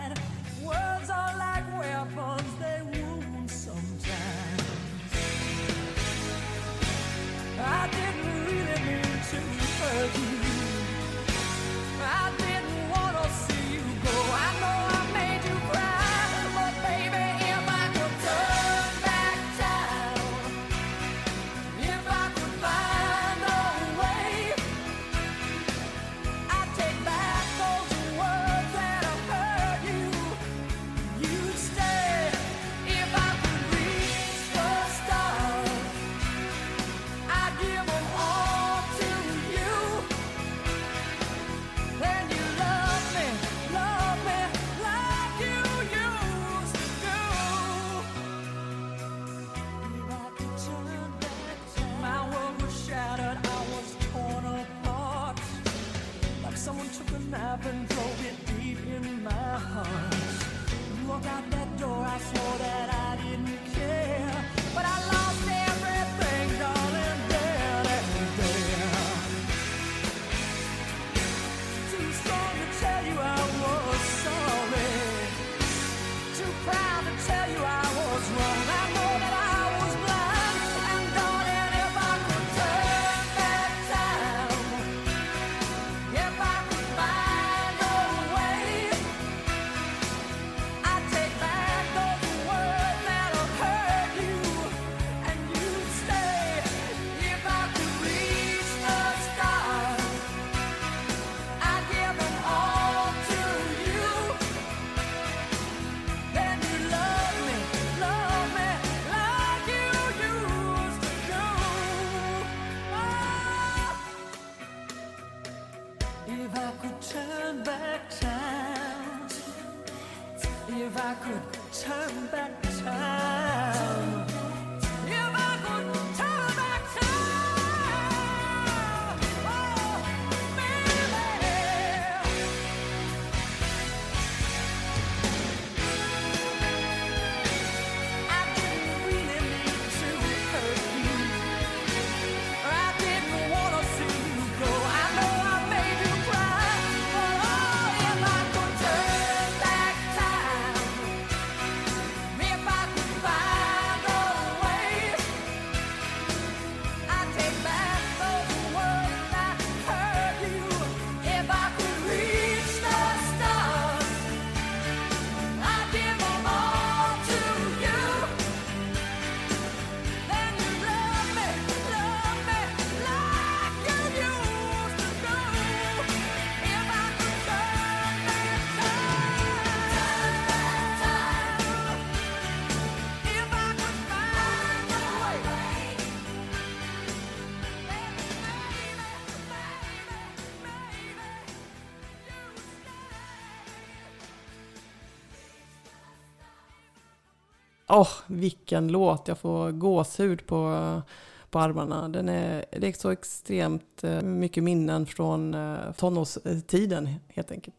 Åh, oh, vilken låt! Jag får gåshud på, på armarna. Den är, det är så extremt eh, mycket minnen från eh, tonårstiden helt enkelt.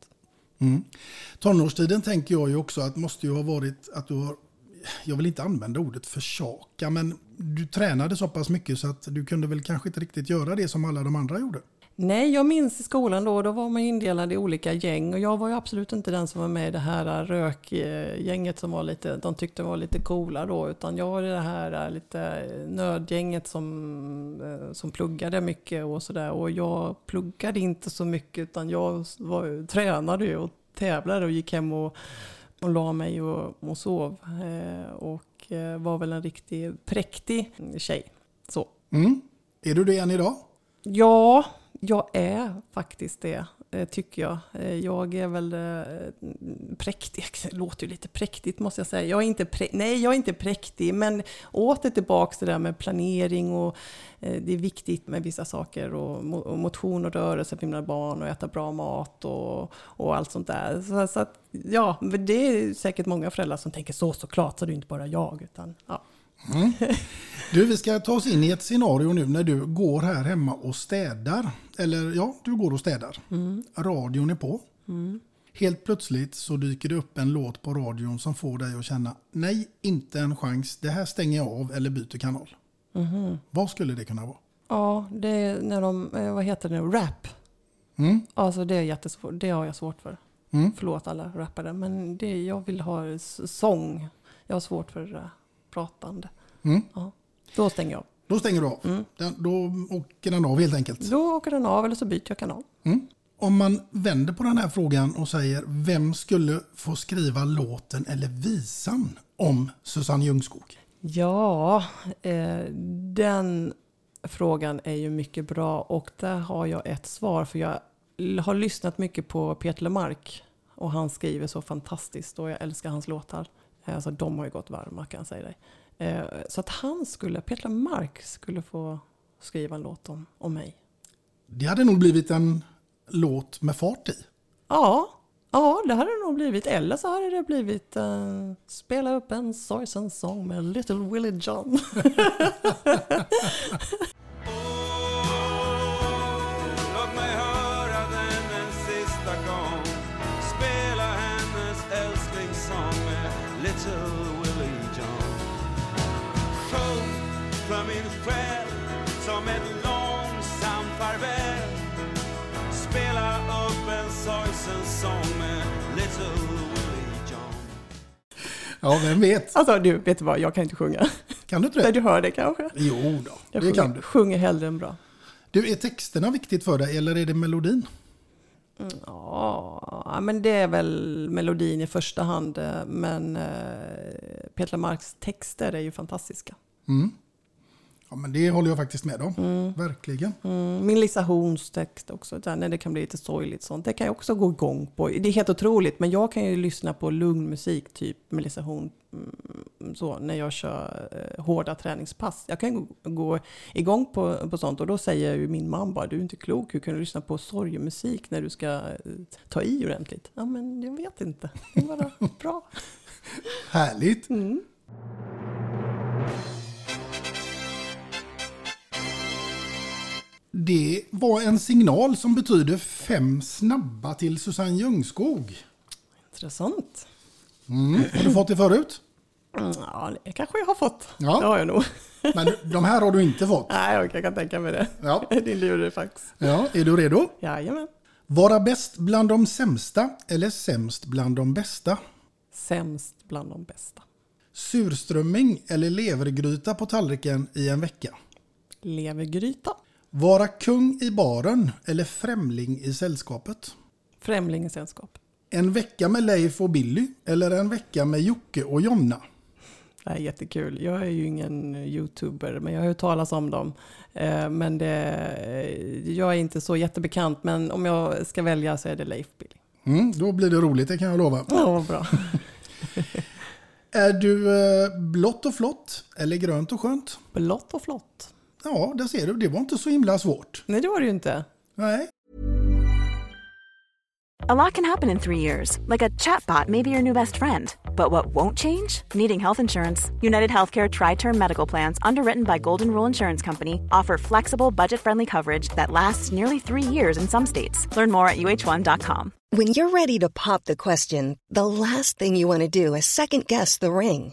Mm. Tonårstiden tänker jag ju också att måste ju ha varit att du har, jag vill inte använda ordet försaka, men du tränade så pass mycket så att du kunde väl kanske inte riktigt göra det som alla de andra gjorde? Nej, jag minns i skolan då, då var man indelad i olika gäng och jag var ju absolut inte den som var med i det här rökgänget som var lite, de tyckte var lite coola då, utan jag var i det här lite nördgänget som, eh, som pluggade mycket och sådär. Och jag pluggade inte så mycket utan jag var, tränade ju och tävlade och gick hem och, och la mig och, och sov. Eh, och eh, var väl en riktigt präktig tjej. Så. Mm. Är du det än idag? Ja, jag är faktiskt det, eh, tycker jag. Eh, jag är väl eh, präktig, (laughs) det låter ju lite präktigt måste jag säga. Jag är inte Nej, jag är inte präktig, men åter tillbaka till det där med planering och det är viktigt med vissa saker och motion och rörelse för mina barn och äta bra mat och, och allt sånt där. Så, så att, ja, det är säkert många föräldrar som tänker så såklart, så det är inte bara jag, utan ja. Du, vi ska ta oss in i ett scenario nu när du går här hemma och städar. Eller ja, du går och städar. Radion är på. Helt plötsligt så dyker det upp en låt på radion som får dig att känna nej, inte en chans. Det här stänger jag av eller byter kanal. Vad skulle det kunna vara? Ja, det är när de, eh, vad heter det nu, rap. Mm. Alltså det är jättesvårt, det har jag svårt för. Mm. Förlåt alla rappare, men det, jag vill ha sång. Jag har svårt för pratande. Mm. Ja. Då stänger jag av. Då stänger du av. Den, då åker den av helt enkelt. Då åker den av eller så byter jag kanal. Mm. Om man vänder på den här frågan och säger vem skulle få skriva låten eller visan om Susanne Ljungskog? Ja, eh, den frågan är ju mycket bra och där har jag ett svar för jag har lyssnat mycket på Peter Lemark och han skriver så fantastiskt och jag älskar hans låtar. Eh, Alltså de har ju gått varma kan jag säga dig. Eh, Så att han skulle, Peter Lemark skulle få skriva en låt om, om mig. Det hade nog blivit en låt med fart i. Ja, ja, det hade det nog blivit. Eller så hade det blivit eh, Spela upp en sorgsen sång med Little Willie John. (laughs) (laughs) Ja, vem vet? Alltså du, vet du vad, jag kan inte sjunga. Kan du inte det? du hör det kanske? Jo då, Jag det sjunger, kan du. sjunger hellre än bra. Du, är texterna viktigt för dig eller är det melodin? Ja, men det är väl melodin i första hand. eh, Men eh, Petra Marks texter är ju fantastiska. Mm. Ja, men det håller jag faktiskt med om. Verkligen. Mm, min Lisa Horns text också, där, när det kan bli lite sorgligt sånt. Det kan jag också gå igång på. Det är helt otroligt, men jag kan ju lyssna på lugn musik, typ med Lisa Horn, mm, så, när jag kör eh, hårda träningspass. Jag kan gå, gå igång på, på sånt och då säger ju min man bara, du är inte klok, hur kan du lyssna på sorgmusik när du ska eh, ta i ordentligt? Ja, men jag vet inte. Det är bara bra. (laughs) Härligt. Det var en signal som betyder fem snabba till Susanne Ljungskog. Intressant. Mm. Har du fått det förut? Ja, det kanske jag har fått. Ja. Det har jag nog. (laughs) Men de här har du inte fått. Nej, jag kan tänka mig det. Ja. (laughs) Din lurifax. Ja, är du redo? Jajamän. Vara bäst bland de sämsta eller sämst bland de bästa? Sämst bland de bästa. Surströmming eller levergryta på tallriken i en vecka? Levergryta. Vara kung i baren eller främling i sällskapet? Främling i sällskap. En vecka med Leif och Billy eller en vecka med Jocke och Jonna? Det är jättekul. Jag är ju ingen youtuber, men jag har hört talas om dem. Eh, Men det, jag är inte så jättebekant, men om jag ska välja så är det Leif Billy. Mm, då blir det roligt, det kan jag lova. Ja, vad bra. (laughs) Är du eh, blått och flott eller grönt och skönt? Blått och flott. Ja, där ser du. Det var inte så himla svårt. Nej, det var det ju inte. Nej. A lot can happen in three years, like a chatbot may be your new best friend. But what won't change? Needing health insurance. United Healthcare Tri Term Medical Plans, underwritten by Golden Rule Insurance Company, offer flexible, budget friendly coverage that lasts nearly three years in some states. Learn more at uh1.com. When you're ready to pop the question, the last thing you want to do is second guess the ring.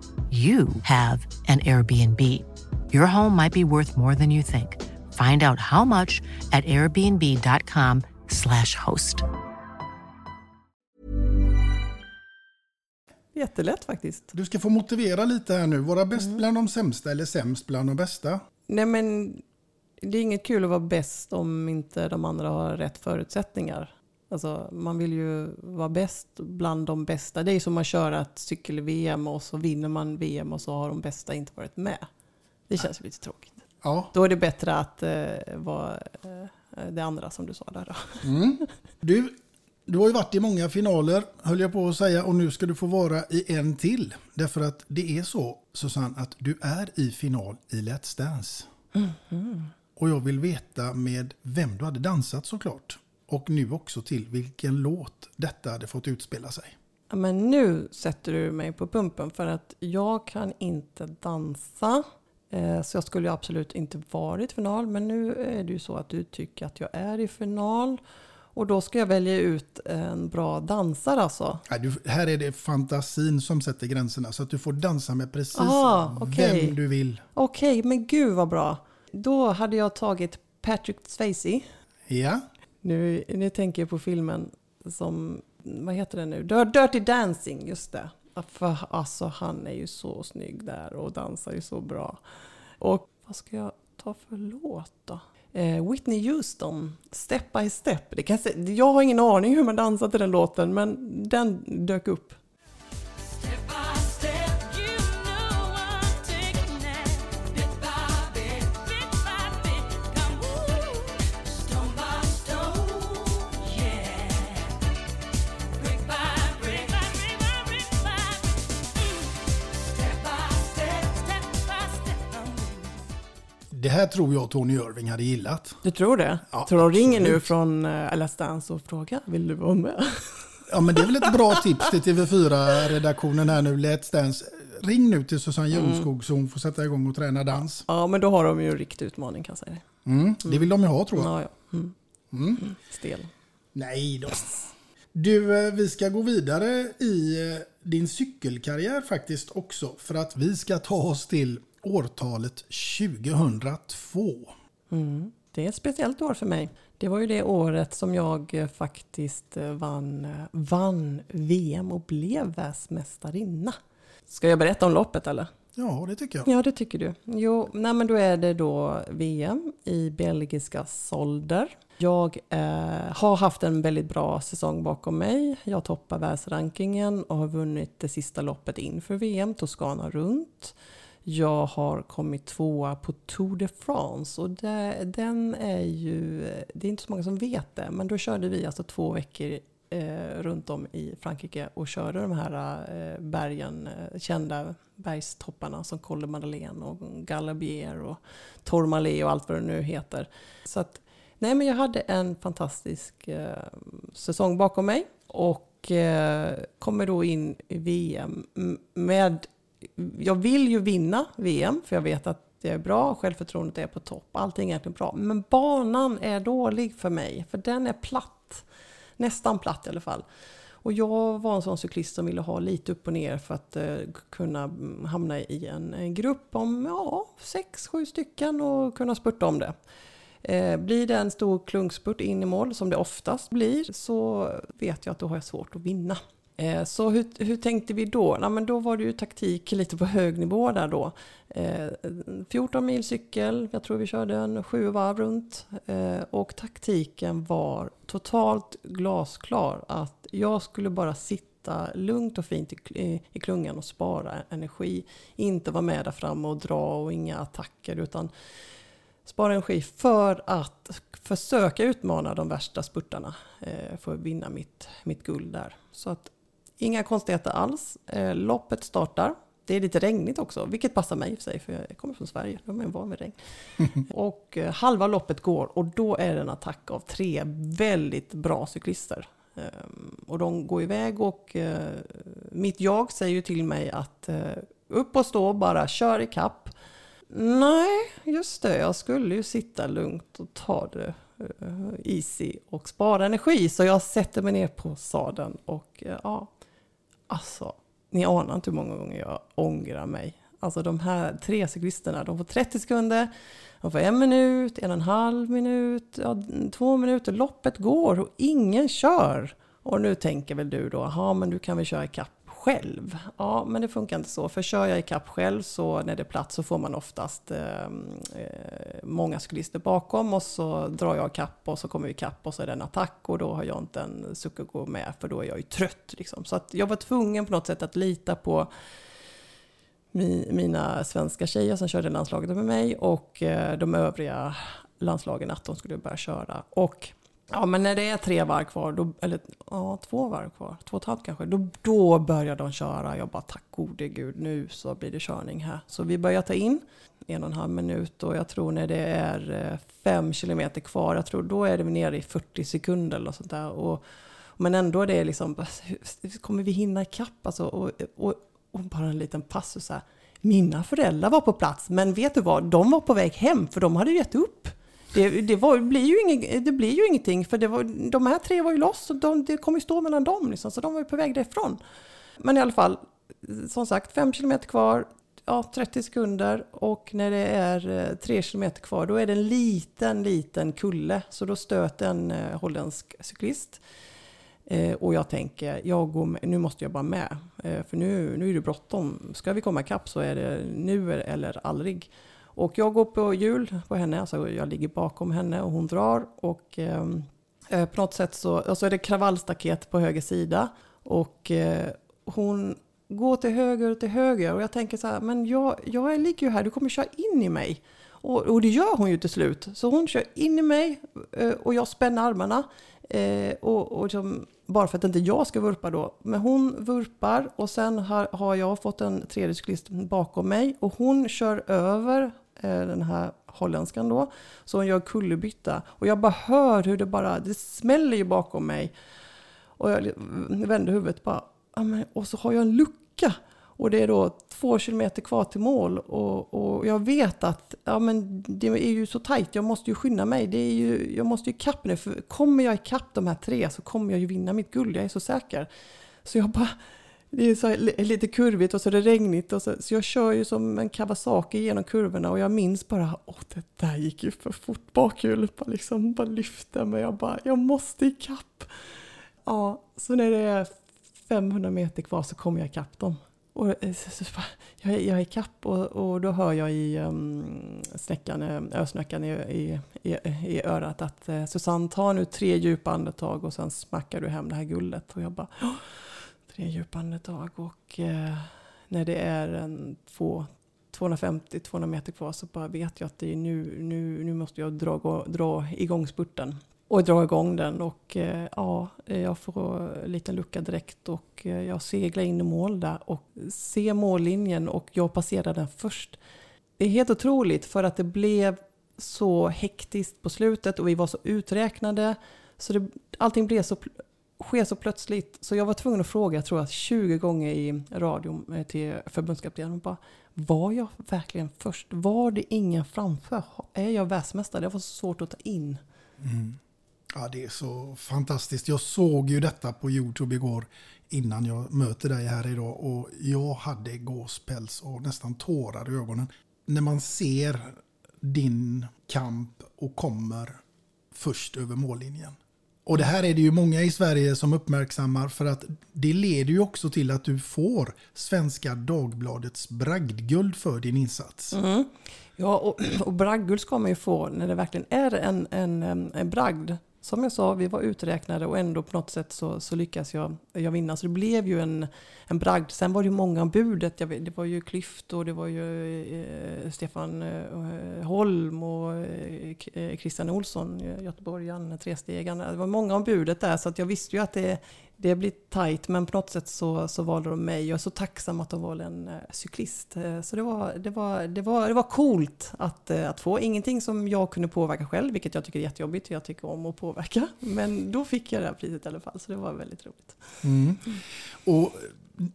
you have an Airbnb. Your home might be worth more than you think. Find out how much at airbnb.com/slash host. Jättelätt faktiskt. Du ska få motivera lite här nu. Vara bäst bland de sämsta eller sämst bland de bästa? Nej men det är inget kul att vara bäst om inte de andra har rätt förutsättningar. Alltså, man vill ju vara bäst bland de bästa. Det är som att köra ett cykel-VM och så vinner man VM och så har de bästa inte varit med. Det känns ju lite tråkigt. Ja. Då är det bättre att eh, vara eh, det andra som du sa där då. Mm. Du, du har ju varit i många finaler, höll jag på att säga, och nu ska du få vara i en till. Därför att det är så, Susanne, att du är i final i Let's Dance. Mm. Och jag vill veta med vem du hade dansat såklart. Och nu också till vilken låt detta hade fått utspela sig. Ja, Men nu sätter du mig på pumpen för att jag kan inte dansa. Eh, Så jag skulle absolut inte varit i final. Men nu är det ju så att du tycker att jag är i final. Och då ska jag välja ut en bra dansare alltså. Nej, du, här är det fantasin som sätter gränserna. Så att du får dansa med precis Ah, okej. vem du vill. Okej, men gud vad bra. Då hade jag tagit Patrick Swayze. Ja, nu, nu tänker jag på filmen som, vad heter den nu? Dirty Dancing, just det. För alltså han är ju så snygg där och dansar ju så bra. Och vad ska jag ta för låt då? Eh, Whitney Houston, Step by Step. Det kan jag, jag har ingen aning hur man dansar till den låten, men den dök upp. Det här tror jag Tony Irving hade gillat. Du tror det? Ja, tror de ringer nu från eh, Let's Dance och frågar, vill du vara med? Ja, men det är väl ett bra tips till TV4-redaktionen här nu, Let's Dance. Ring nu till Susanne Jonskog så hon får sätta igång och träna dans. Ja, men då har de ju en riktig utmaning kan jag säga. Mm, det vill de ju ha tror jag. Ja, ja. Mm. Mm. Stel. Nej då. Du, eh, vi ska gå vidare i eh, din cykelkarriär faktiskt också. För att vi ska ta oss till årtalet 2002. Mm. Det är ett speciellt år för mig. Det var ju det året som jag eh, faktiskt eh, vann, eh, vann VM och blev världsmästarinna. Ska jag berätta om loppet eller? Ja, det tycker jag. Ja, det tycker du. Jo, nej, men då är det då VM i belgiska Solder. Jag eh, har haft en väldigt bra säsong bakom mig. Jag toppar världsrankingen och har vunnit det sista loppet inför VM, Toscana runt jag har kommit tvåa på Tour de France och det, den är ju, det är inte så många som vet det, men då körde vi alltså två veckor eh, runt om i Frankrike och körde de här eh, bergen, eh, kända bergstopparna som Col de Madeleine och Galabier och Tourmalet och allt vad det nu heter. Så att, nej men jag hade en fantastisk eh, säsong bakom mig och eh, kommer då in i VM med jag vill ju vinna VM för jag vet att det är bra, självförtroendet är på topp, allting är egentligen bra. Men banan är dålig för mig, för den är platt. Nästan platt i alla fall. Och jag var en sån cyklist som ville ha lite upp och ner för att eh, kunna mm, hamna i en, en grupp om ja, sex, sju stycken och kunna spurta om det. Eh, blir det en stor klunkspurt in i mål, som det oftast blir, så vet jag att då har jag svårt att vinna. Eh, så hur, hur tänkte vi då? Ja, men då var det ju taktik lite på hög nivå där då. Eh, 14 mil cykel, jag tror vi körde en sju varv runt. Eh, och taktiken var totalt glasklar att jag skulle bara sitta lugnt och fint i, i klungan och spara energi. Inte vara med där framme och dra och inga attacker utan spara energi för att försöka utmana de värsta spurtarna eh, för att vinna mitt, mitt guld där. Så att Inga konstigheter alls. Eh, loppet startar. Det är lite regnigt också, vilket passar mig i och för sig, för jag kommer från Sverige. De är van vid regn. (laughs) och eh, halva loppet går och då är det en attack av tre väldigt bra cyklister. Um, och de går iväg och uh, mitt jag säger ju till mig att upp och stå, bara kör i kapp. Nej, just det, jag skulle ju sitta lugnt och ta det easy och spara energi. Så jag sätter mig ner på sadeln och ja, Alltså, ni anar inte hur många gånger jag ångrar mig. Alltså de här tre cyklisterna, de får 30 sekunder, de får en minut, en och en halv minut, ja, två minuter. Loppet går och ingen kör. Och nu tänker väl du då, ja men du kan väl köra ikapp själv. Ja, men det funkar inte så. För kör jag ikapp själv så när det är platt så får man oftast eh, eh många cyklister bakom och så drar jag ikapp och så kommer vi ikapp och så är det en attack och då har jag inte en suck att gå med för då är jag ju trött. Liksom. Så att jag var tvungen på något sätt att lita på mi, mina svenska tjejer som körde landslaget med mig och eh, de övriga landslagen att de skulle börja köra. Och Ja, men när det är tre varv kvar, då, eller ja, två varv kvar, två och ett halvt kanske, då, då börjar de köra. Jag bara tack gode gud, nu så blir det körning här. Så vi börjar ta in en och en halv minut och jag tror när det är eh, fem kilometer kvar, jag tror då är det nere i 40 sekunder eller sånt där. Och, men ändå är det liksom, kommer vi hinna ikapp? Alltså, och, och, och bara en liten passus här. Mina föräldrar var på plats, men vet du vad? De var på väg hem för de hade gett upp. Det, det, var, blir ju inget, det blir ju ingenting för det var, de här tre var ju loss och de, det kommer ju stå mellan dem liksom, så de var ju på väg därifrån. Men i alla fall, som sagt, fem kilometer kvar, ja, 30 sekunder och när det är eh, tre kilometer kvar då är det en liten, liten kulle så då stöter en eh, holländsk cyklist. Eh, och jag tänker, jag går med, nu måste jag bara med. Eh, för nu, nu är det bråttom. Ska vi komma ikapp så är det nu eller aldrig. Och jag går på hjul på henne, alltså jag ligger bakom henne och hon drar. Och ehm, eh, på något sätt så alltså är det kravallstaket på höger sida. Och eh, hon går till höger och till höger. Och jag tänker så här, men jag, jag ligger ju här, du kommer köra in i mig. Och, och det gör hon ju till slut. Så hon kör in i mig eh, och jag spänner armarna. Eh, och, och liksom, bara för att inte jag ska vurpa då. Men hon vurpar och sen har, har jag fått en tredje cyklist bakom mig. Och hon kör över Eh, den här holländskan då. Så hon gör kullerbytta. Och jag bara hör hur det bara, det smäller ju bakom mig. Och jag vänder huvudet bara, och så har jag en lucka. Och det är då två kilometer kvar till mål och, och jag vet att ja, men det är ju så tajt, jag måste ju skynda mig. Det är ju, jag måste ju ikapp nu, för kommer jag ikapp de här tre så kommer jag ju vinna mitt guld, jag är så säker. Så jag bara det är så lite kurvigt och så är det regnigt. Och så, så jag kör ju som en Kawasaki genom kurvorna och jag minns bara, att det där gick ju för fort. Bakhjulet bara liksom bara lyfte mig. Jag bara, jag måste ikapp. Ja, så när det är 500 meter kvar så kommer jag ikapp dem. Och eh, så, så, jag, jag är ikapp och, och då hör jag i um, snäckan, eh, ösnäckan i, i, i, i örat att eh, Susanne, ta nu tre djupa andetag och sen smackar du hem det här guldet. Och jag bara, Tre djupa andetag och eh, när det är en, två, 250-200 meter kvar så bara vet jag att det är nu, nu, nu måste jag dra, dra igång spurten. Och dra igång den och eh, ja, jag får en liten lucka direkt och eh, jag seglar in i mål där och ser mållinjen och jag passerar den först. Det är helt otroligt för att det blev så hektiskt på slutet och vi var så uträknade. Så det, allting blev så, ske sker så plötsligt. Så jag var tvungen att fråga, jag tror jag, 20 gånger i radion eh, till förbundskaptenen. Bara, var jag verkligen först? Var det ingen framför? Är jag världsmästare? Det var så svårt att ta in. Mm. Ja, det är så fantastiskt. Jag såg ju detta på Youtube igår innan jag möter dig här idag och jag hade gåspäls och nästan tårar i ögonen. När man ser din kamp och kommer först över mållinjen. Och det här är det ju många i Sverige som uppmärksammar för att det leder ju också till att du får Svenska Dagbladets bragdguld för din insats. Mm. Ja, och, och bragdguld ska man ju få när det verkligen är en, en, en bragd. Som jag sa, vi var uträknade och ändå på något sätt så, så lyckas jag, jag vinna. Så det blev ju en, en bragd. Sen var det ju många om budet. Jag vet, det var ju Klyft och det var ju eh, Stefan eh, Holm och eh, eh Christian Olsson, göteborgaren, trestegarna. Det var många om budet där så att jag visste ju att det, det blir tajt men på något sätt så, så valde de mig. Jag är så tacksam att de valde en eh, cyklist. Eh, så det var, det, var, det, var, det var coolt att, eh, att få. Ingenting som jag kunde påverka själv, vilket jag tycker är jättejobbigt. Jag tycker om att påverka. Men då fick jag det här priset i alla fall, så det var väldigt roligt. Mm. Och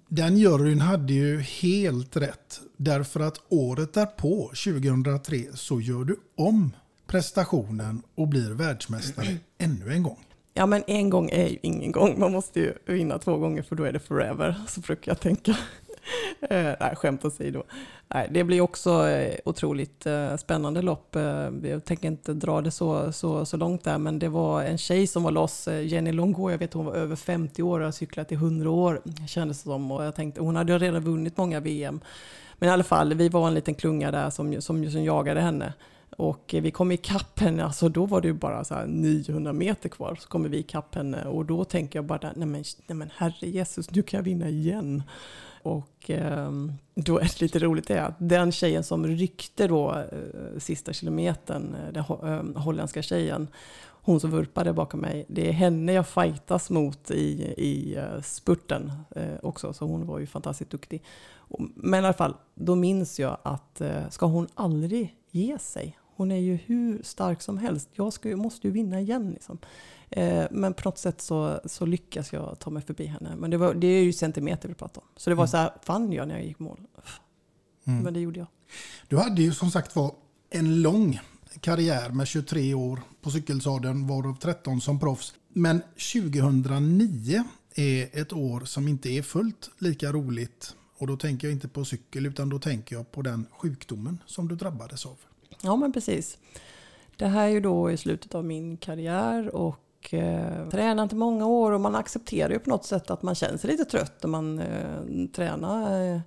den juryn hade ju helt rätt. Därför att året därpå, 2003, så gör du om prestationen och blir världsmästare ännu en gång. Ja, men en gång är ju ingen gång. Man måste ju vinna två gånger för då är det forever. Så brukar jag tänka. (laughs) Eh, nej, skämt åsido. Nej, det blir också eh, otroligt eh, spännande lopp. Jag tänker inte dra det så, så, så långt där, men det var en tjej som var loss, Jenny Longo, jag vet hon var över 50 år och har cyklat i 100 år, kändes det som. Och jag tänkte, hon hade ju redan vunnit många VM. Men i alla fall, vi var en liten klunga där som, som, som jagade henne. Och eh, vi kom ikapp henne, alltså då var det ju bara så här 900 meter kvar. Så kommer vi ikapp henne och då tänker jag bara, nej men, nej men herre Jesus, nu kan jag vinna igen. Och ehm, då är det lite roligt det att den tjejen som ryckte då eh, sista kilometern, eh, den ho- eh, holländska tjejen, hon som vurpade bakom mig, det är henne jag fightas mot i, i eh, spurten också, så hon var ju fantastiskt duktig. Men i alla fall, då minns jag att ska hon aldrig ge sig? Hon är ju hur stark som helst. Jag ska, måste ju vinna igen. Liksom. Eh, men på något sätt så, så lyckas jag ta mig förbi henne. Men det, var, det är ju centimeter vi pratar om. Så det var Mm. så här, fann jag när jag gick mål. Mm. Men det gjorde jag. Du hade ju som sagt var en lång karriär med 23 år på cykelsadeln, varav 13 som proffs. Men 2009 är ett år som inte är fullt lika roligt. Och då tänker jag inte på cykel utan då tänker jag på den sjukdomen som du drabbades av. Ja, men precis. Det här är ju då i slutet av min karriär och eh, tränat i många år och man accepterar ju på något sätt att man känner sig lite trött när man eh, tränar eh,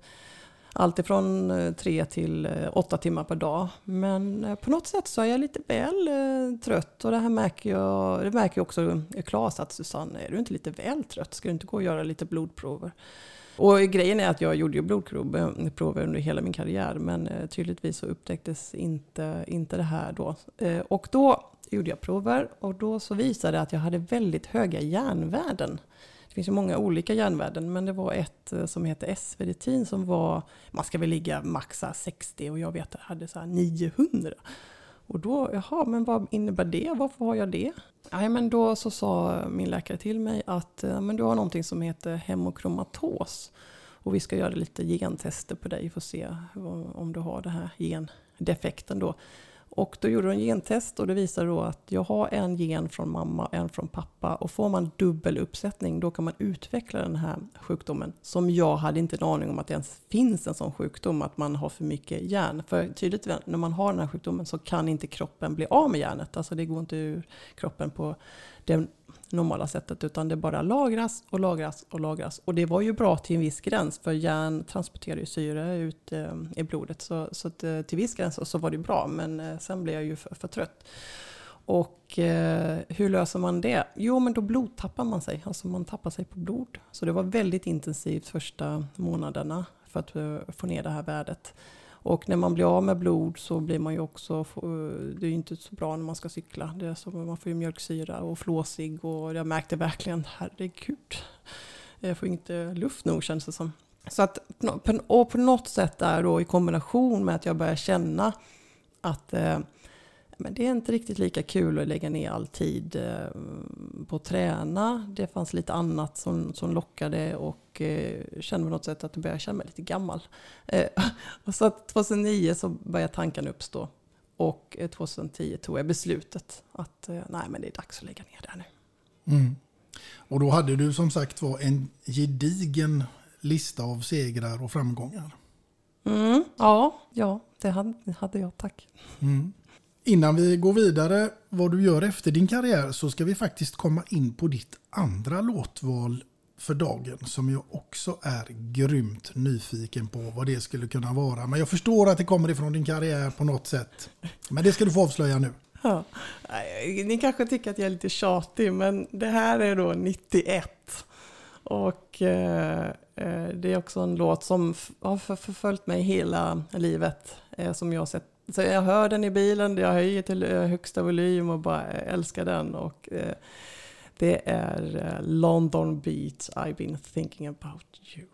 allt ifrån eh, tre till eh, åtta timmar per dag. Men eh, på något sätt så är jag lite väl eh, trött och det här märker jag, det märker ju också Klas att Susanne, är du inte lite väl trött? Ska du inte gå och göra lite blodprover? Och grejen är att jag gjorde ju blodprover under hela min karriär men eh, tydligtvis så upptäcktes inte, inte det här då. Eh, och då gjorde jag prover och då så visade det att jag hade väldigt höga järnvärden. Det finns ju många olika järnvärden men det var ett eh, som heter S-veritin som var, man ska väl ligga maxa 60 och jag vet att jag hade så här 900. Och då, jaha, men vad innebär det? Varför har jag det? Nej, men då så sa min läkare till mig att eh, men du har någonting som heter hemokromatos. Och vi ska göra lite gentester på dig för att se om du har den här gendefekten då. Och då gjorde de gentest och det visade då att jag har en gen från mamma och en från pappa. Och får man dubbel uppsättning då kan man utveckla den här sjukdomen. Som jag hade inte en aning om att det ens finns en sån sjukdom, att man har för mycket järn. För tydligt när man har den här sjukdomen så kan inte kroppen bli av med järnet. Alltså det går inte ur kroppen på det normala sättet utan det bara lagras och lagras och lagras. Och det var ju bra till en viss gräns för järn transporterar ju syre ut eh, i blodet. Så, så att, eh, till viss gräns så, var det bra men eh, sen blev jag ju för, för trött. Och eh, hur löser man det? Jo, men då blodtappar man sig. Alltså man tappar sig på blod. Så det var väldigt intensivt första månaderna för att få ner det här värdet. Och när man blir av med blod så blir man ju också, det är ju inte så bra när man ska cykla. Det är som, man får ju mjölksyra och flåsig och jag märkte verkligen, herregud. Jag får inte luft nog känns det som. Så att, och på något sätt där då i kombination med att jag börjar känna att eh, men det är inte riktigt lika kul att lägga ner all tid eh, på att träna. Det fanns lite annat som, som lockade och eh, kände på något sätt att jag började känna mig lite gammal. (laughs) Eh, och så att 2009 så började tankarna uppstå. Och 2010 tog jag beslutet att nej men det är dags att lägga ner det här nu. Mm. Och då hade du som sagt var en gedigen lista av segrar och framgångar. Mm, ja, ja, det hade, hade jag, tack. Mm. Innan vi går vidare vad du gör efter din karriär så ska vi faktiskt komma in på ditt andra låtval för dagen som jag också är grymt nyfiken på vad det skulle kunna vara. Men jag förstår att det kommer ifrån din karriär på något sätt. Men det ska du få avslöja nu. Ja. Ni kanske tycker att jag är lite tjatig men det här är då 91. Och eh, eh, det är också en låt som har förföljt mig hela livet. Eh, som jag sett så jag hör den i bilen, jag höjer till eh, högsta volym och bara eh, älskar den. Och, eh, det är eh, London Beat, I've been thinking about you.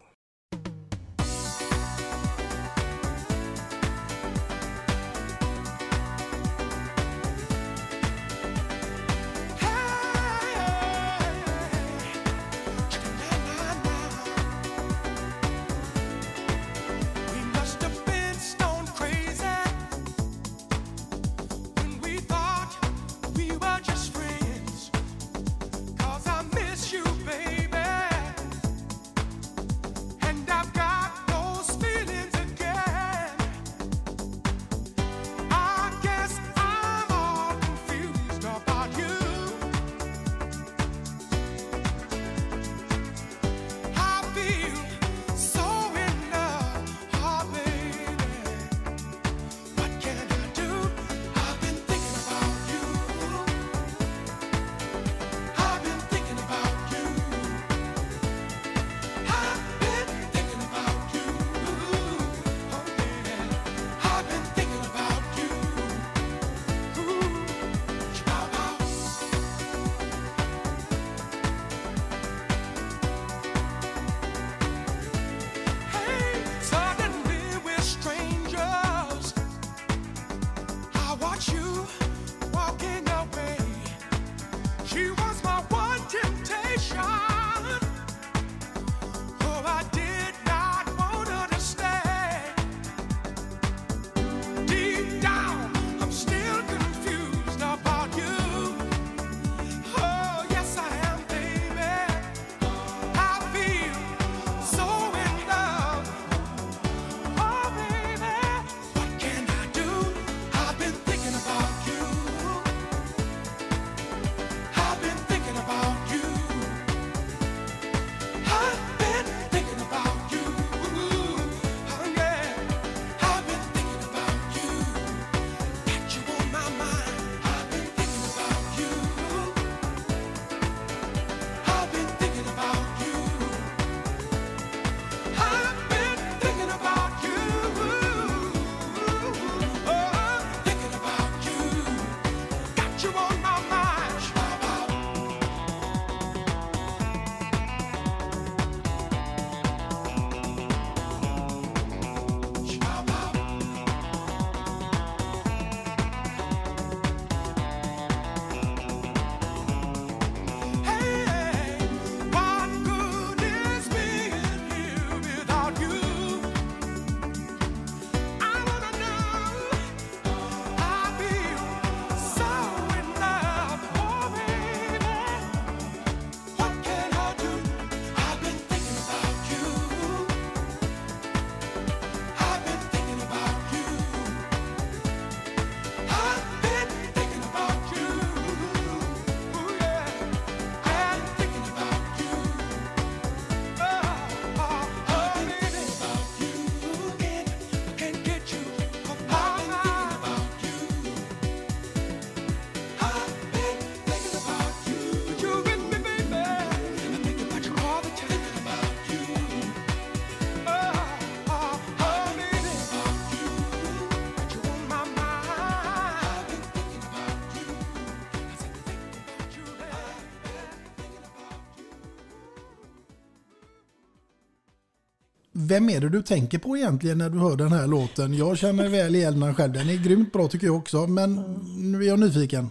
Vem är det du tänker på egentligen när du hör den här låten? Jag känner väl igen den själv. Den är grymt bra tycker jag också. Men nu är jag nyfiken.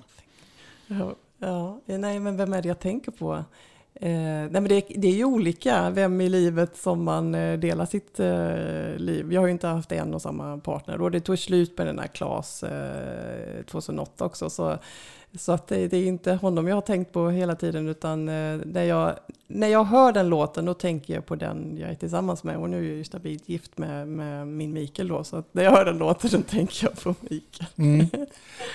Ja, ja, nej men vem är det jag tänker på? Eh, nej men det, det är ju olika vem i livet som man eh, delar sitt eh, liv. Jag har ju inte haft en och samma partner och det tog slut med den här Klas eh, 2008 också. Så, så att det, det är inte honom jag har tänkt på hela tiden utan eh, när, jag, när jag hör den låten då tänker jag på den jag är tillsammans med och nu är jag ju stabilt gift med, med min Mikael då så när jag hör den låten då tänker jag på Mikael. Mm.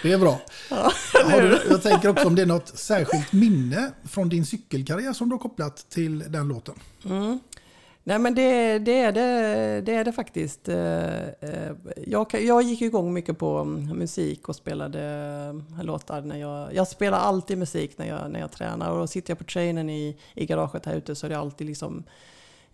Det är bra. (laughs) Ja, du, jag tänker också om det är något (laughs) särskilt minne från din cykelkarriär som du har kopplat till den låten. Mm. Nej men det, det, är det, det är det faktiskt. Eh, eh, jag, jag gick igång mycket på mm, musik och spelade eh, låtar. När jag, jag spelar alltid musik när jag, när jag tränar och då sitter jag på trainen i, i garaget här ute så är det alltid liksom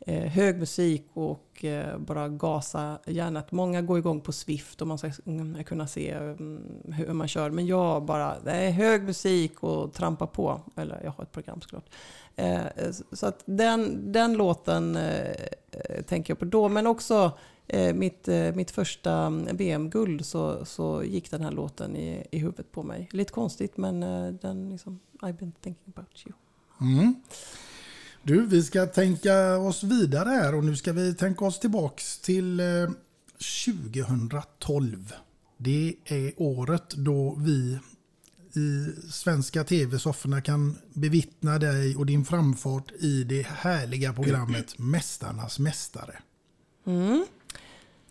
Eh, hög musik och eh, bara gasa hjärnet. Många går igång på Swift och man ska mm, kunna se mm, hur man kör. Men jag bara, det är hög musik och trampa på. Eller jag har ett program såklart. Eh, så att den, den låten eh, tänker jag på då. Men också eh, mitt, eh, mitt första mm, VM-guld så, så gick den här låten i, i huvudet på mig. Lite konstigt men eh, den liksom, I've been thinking about you. Mm. Du, vi ska tänka oss vidare här och nu ska vi tänka oss tillbaks till eh, 2012. Det är året då vi i svenska tv-sofforna kan bevittna dig och din framfart i det härliga programmet Mästarnas Mästare. Mm.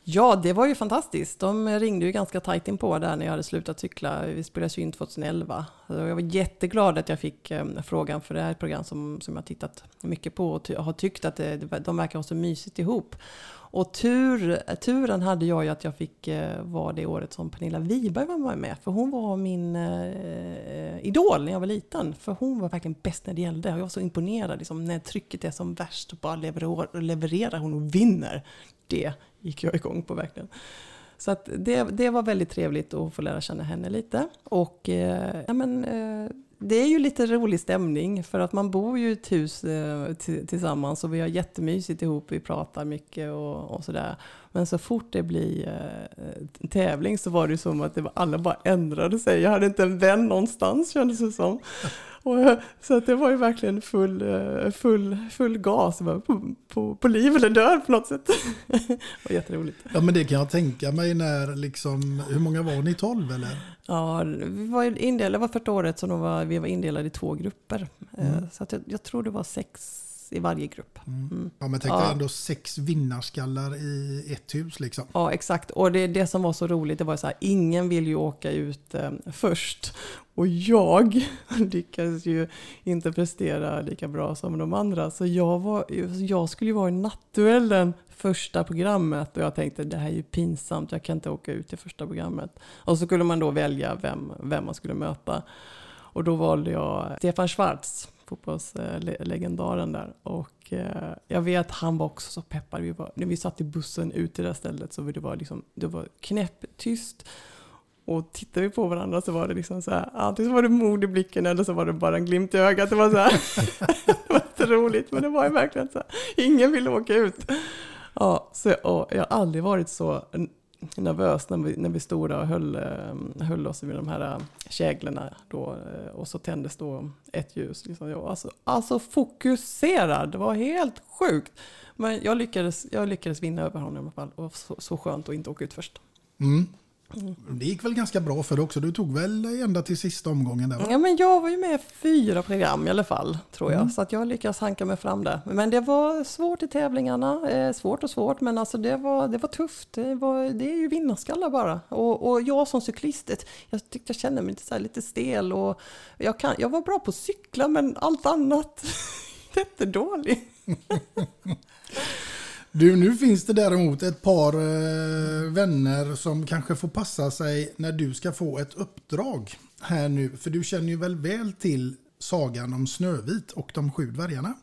Ja, det var ju fantastiskt. De ringde ju ganska tajt in på där när jag hade slutat cykla. Vi spelades ju in 2011. Jag var jätteglad att jag fick ehm, frågan för det här är ett program som, som jag har tittat mycket på och har tyckt att det, de verkar ha så mysigt ihop. Och tur, turen hade jag ju att jag fick eh, vara det året som Pernilla Wiberg var med. För hon var min eh, idol när jag var liten. För hon var verkligen bäst när det gällde. Och jag var så imponerad. Liksom, när trycket är som värst och bara levererar, levererar hon och vinner. Det gick jag igång på verkligen. Så att det, det var väldigt trevligt att få lära känna henne lite. Och eh, ja, men, eh, det är ju lite rolig stämning för att man bor ju i ett hus eh, tillsammans och vi har jättemysigt ihop, vi pratar mycket och, och sådär. Men så fort det blir eh, tävling så var det som att det var, alla bara ändrade sig. Jag hade inte en vän någonstans kändes det som. Och, eh, så att det var ju verkligen full, eh, full, full gas, på, på, på liv eller död på något sätt. (laughs) det var jätteroligt. Ja men det kan jag tänka mig när liksom, hur många var ni? 12 eller? Ja, vi var indelade, det var första året som var, vi var indelade i två grupper. Eh, Mm. Så att jag, jag tror det var sex i varje grupp. Mm. Ja men tänk Ja. dig ändå sex vinnarskallar i ett hus liksom. Ja, exakt. Och det, det som var så roligt, det var så här, ingen vill ju åka ut eh, först. Och jag (laughs) lyckades ju inte prestera lika bra som de andra. Så jag, var, jag skulle ju vara i nattduellen första programmet och jag tänkte det här är ju pinsamt, jag kan inte åka ut i första programmet. Och så skulle man då välja vem, vem man skulle möta. Och då valde jag Stefan Schwarz, fotbollslegendaren där. Och eh, jag vet han var också så peppad. Vi var, när vi satt i bussen ut till det här stället så var det var, liksom, det var knäpptyst. Och tittade vi på varandra så var det liksom så här, antingen så var det mod i blicken eller så var det bara en glimt i ögat. Det var så här, (laughs) det var inte roligt men det var ju verkligen så här, ingen ville åka ut. Ja, så, och jag har aldrig varit så nervös när vi, när vi stod där och höll, eh, höll oss vid de här eh, käglorna då, eh, och så tändes då ett ljus. Liksom. Jag var alltså, alltså fokuserad, det var helt sjukt. Men jag lyckades, jag lyckades vinna över honom i alla fall och så, så skönt att inte åka ut först. Mm. Det gick väl ganska bra för dig också. Du tog väl ända till sista omgången där va? Ja, men jag var ju med i fyra program i alla fall, tror jag. Mm. Så att jag lyckades hanka mig fram där. Men det var svårt i tävlingarna. Eh, svårt och svårt, men alltså det var, det var tufft. Det, var, det är ju vinnarskallar bara. Och, och jag som cyklist, jag tyckte jag kände mig lite, så lite stel. Och jag, kan, jag var bra på att cykla, men allt annat (laughs) jättedålig. (laughs) Du, nu finns det däremot ett par eh, vänner som kanske får passa sig när du ska få ett uppdrag här nu. För du känner ju väl väl till sagan om Snövit och de sju dvärgarna.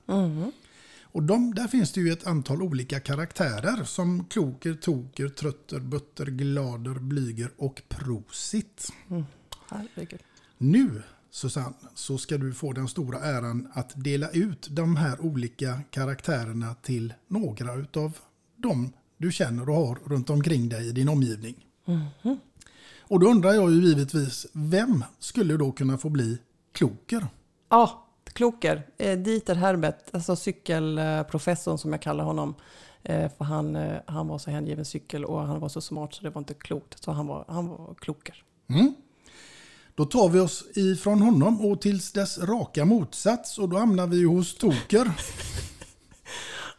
Och de, där finns det ju ett antal olika karaktärer som Kloker, Toker, Trötter, Butter, Glader, Blyger och Prosit. Mm. Herregud. Nu, Susanne, så ska du få den stora äran att dela ut de här olika karaktärerna till några utav de du känner och har runt omkring dig i din omgivning. Mhm. Och då undrar jag ju givetvis, vem skulle då kunna få bli kloker? Ja, Kloker. Eh, Dieter Herbert, alltså cykelprofessorn som jag kallar honom. Eh, för han, eh, han var så hängiven cykel och han var så smart så det var inte klokt. Så han var, han var kloker. Mm. Då tar vi oss ifrån honom och tills dess raka motsats och då hamnar vi hos Toker. (laughs)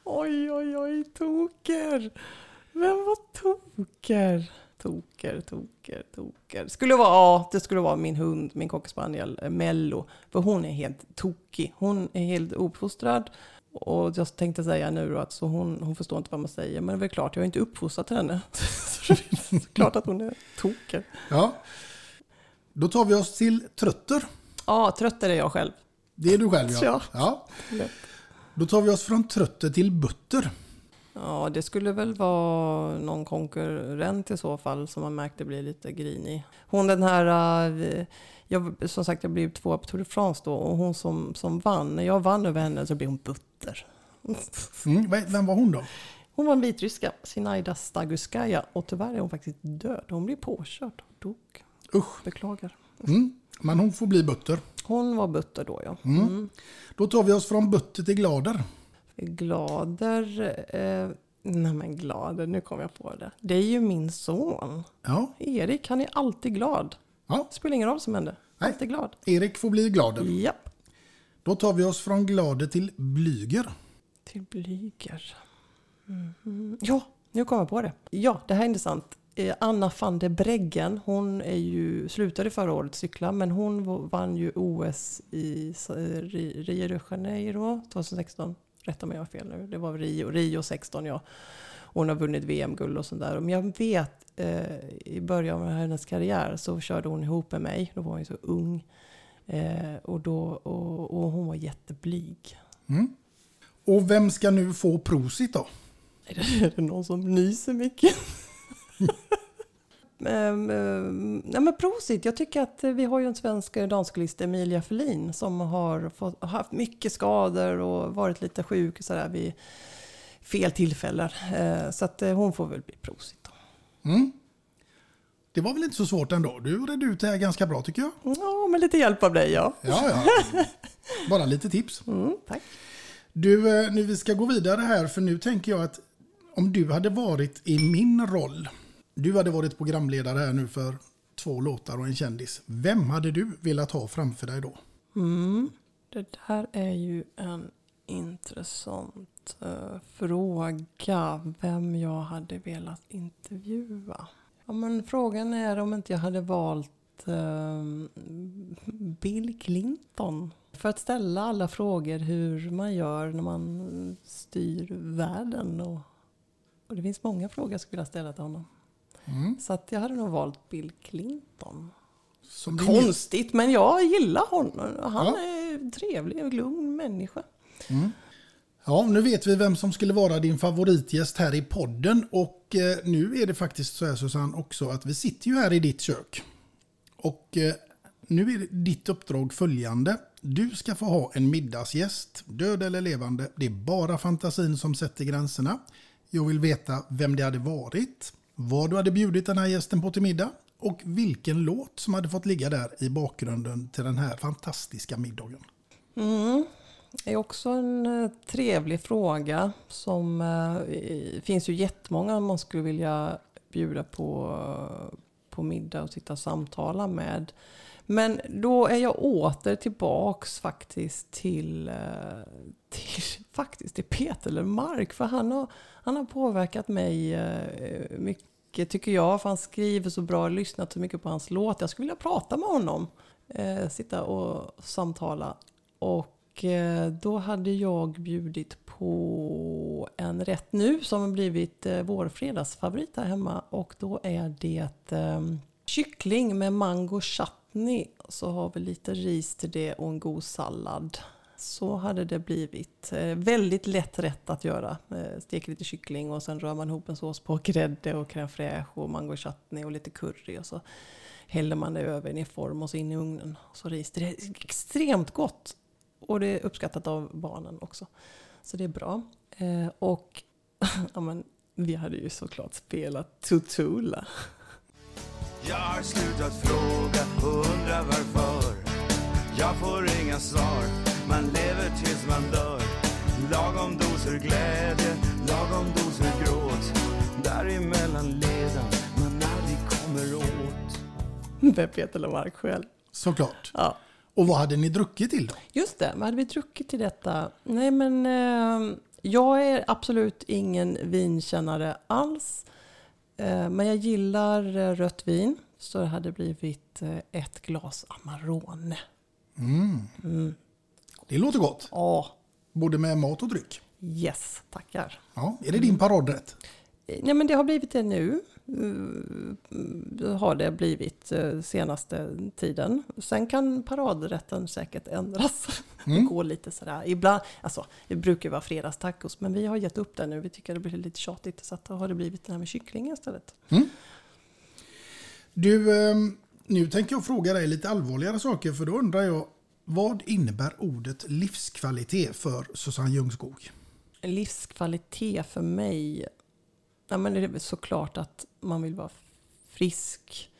Oj, oj, oj, Toker. Vem var Toker? Toker, Toker, Toker. Skulle vara, ja, det skulle vara min hund, min cockerspaniel eh, Mello. För hon är helt tokig. Hon är helt uppfostrad. Och jag tänkte säga nu då att så hon, hon förstår inte vad man säger. Men det är väl klart, jag har inte uppfostrat henne. (laughs) Så det är klart att hon är toker. Ja. Då tar vi oss till Trötter. Ja, trött är jag själv. Det är du själv ja. Ja. ja. Då tar vi oss från Trötter till Butter. Ja, det skulle väl vara någon konkurrent i så fall som man märkte blir lite grinig. Hon den här, eh, jag, som sagt jag blev tvåa på Tour de France då och hon som, som vann, när jag vann över henne så blev hon butter. (laughs) Mm. ve- Vem var hon då? Hon var en vitryska, Sinaida Staguskaya och tyvärr är hon faktiskt död. Hon blev påkörd och dog. Usch. Beklagar. Mm. Men hon får bli Butter. Hon var butter då ja. Mm. Mm. Då tar vi oss från Butter till Glader. Glader, eh, nej men Glader, nu kom jag på det. Det är ju min son. Ja. Erik, han är alltid glad. Ja. Spelar ingen roll som händer. Alltid glad. Erik får bli Glader. Japp. Då tar vi oss från Glader till Blyger. Till Blyger. Mhm. Ja, nu kom jag på det. Ja, det här är intressant. Eh, Anna van der Breggen, hon är ju, slutade förra året cykla, men hon vann ju OS i eh, Ri- Rio de Janeiro 2016. Rätta mig om jag har fel nu. Det var Rio, Rio 16 ja. Hon har vunnit VM-guld och sånt där. Men jag vet eh, i början av hennes karriär så körde hon ihop med mig. Då var hon ju så ung. Eh, och, då, och, och hon var jätteblyg. Mm. Och vem ska nu få prosit då? (laughs) Är det någon som nyser mycket? (laughs) Nej men prosit, jag tycker att eh, vi har ju en svensk eh, danskcyklist, Emilia Ferlin, som har fått, haft mycket skador och varit lite sjuk och sådär vid fel tillfällen. Eh, Så att hon får väl bli prosit. Mm. Det var väl inte så svårt ändå? Du redde ut det här ganska bra tycker jag. Ja, med lite hjälp av dig ja. Ja, ja. (laughs) Bara lite tips. Mm, tack. Du, nu vi ska gå vidare här för nu tänker jag att om du hade varit i min roll, du hade varit programledare här nu för två låtar och en kändis. Vem hade du velat ha framför dig då? Mm. Det där är ju en intressant uh, fråga. Vem jag hade velat intervjua. Ja, men frågan är om inte jag hade valt uh, Bill Clinton. För att ställa alla frågor hur man gör när man styr världen. Och, och det finns många frågor jag skulle vilja ställa till honom. Mm. Så att jag hade nog valt Bill Clinton. Som din- Konstigt, men jag gillar honom. Han Ja. är trevlig och lugn människa. Mm. Ja, nu vet vi vem som skulle vara din favoritgäst här i podden och eh, nu är det faktiskt så här Susanne också att vi sitter ju här i ditt kök. Och eh, nu är ditt uppdrag följande. Du ska få ha en middagsgäst, död eller levande. Det är bara fantasin som sätter gränserna. Jag vill veta vem det hade varit, vad du hade bjudit den här gästen på till middag och vilken låt som hade fått ligga där i bakgrunden till den här fantastiska middagen. Mm. Det är också en eh, trevlig fråga. Som eh, finns ju jättemånga man skulle vilja bjuda på, eh, på middag och sitta och samtala med. Men då är jag åter tillbaks faktiskt till, eh, till, (laughs) faktiskt till Peter Lemark. För han har, han har påverkat mig eh, mycket tycker jag. För han skriver så bra, jag lyssnat så mycket på hans låt. Jag skulle vilja prata med honom. Eh, sitta och samtala. Och eh, då hade jag bjudit på en rätt nu som har blivit eh, vår fredagsfavorit här hemma. Och då är det eh, kyckling med mango chutney. Så har vi lite ris till det och en god sallad. Så hade det blivit. Eh, väldigt lätt rätt att göra. Eh, steker lite kyckling och sen rör man ihop en sås på grädde och crème fraîche och mango chutney och lite curry. Och så häller man det över i en form och så in i ugnen. Och så ris. Det är extremt gott. Och det är uppskattat av barnen också. Så det är bra. Eh, och (laughs) ja, men, vi hade ju såklart spelat Tutula. Jag har slutat fråga och undrar varför Jag får inga svar, man lever tills man dör Lagom doser glädje, lagom doser gråt Däremellan leden man aldrig kommer åt (laughs) Med Peter Lemark själv. Såklart. Ja. Och vad hade ni druckit till då? Just det, vad hade vi druckit till detta? Nej men eh, jag är absolut ingen vinkännare alls. Eh, men jag gillar eh, rött vin. Så det hade blivit eh, ett glas Amarone. Mm. Mm. Det låter gott. Ja. Både med mat och dryck. Yes, tackar. Ja, är det din paradrätt? Nej men det har blivit det nu. Eh, har det blivit eh, senaste tiden. Sen kan paradrätten säkert ändras. (laughs) Det går lite sådär. Ibland, alltså det brukar vara fredagstacos men vi har gett upp det nu. Vi tycker det blir lite tjatigt så att då har det blivit det här med kyckling istället. Du, ehm, nu tänker jag fråga dig lite allvarligare saker för då undrar jag vad innebär ordet livskvalitet för Susanne Ljungskog? Livskvalitet för mig, ja, men det är såklart att man vill vara frisk.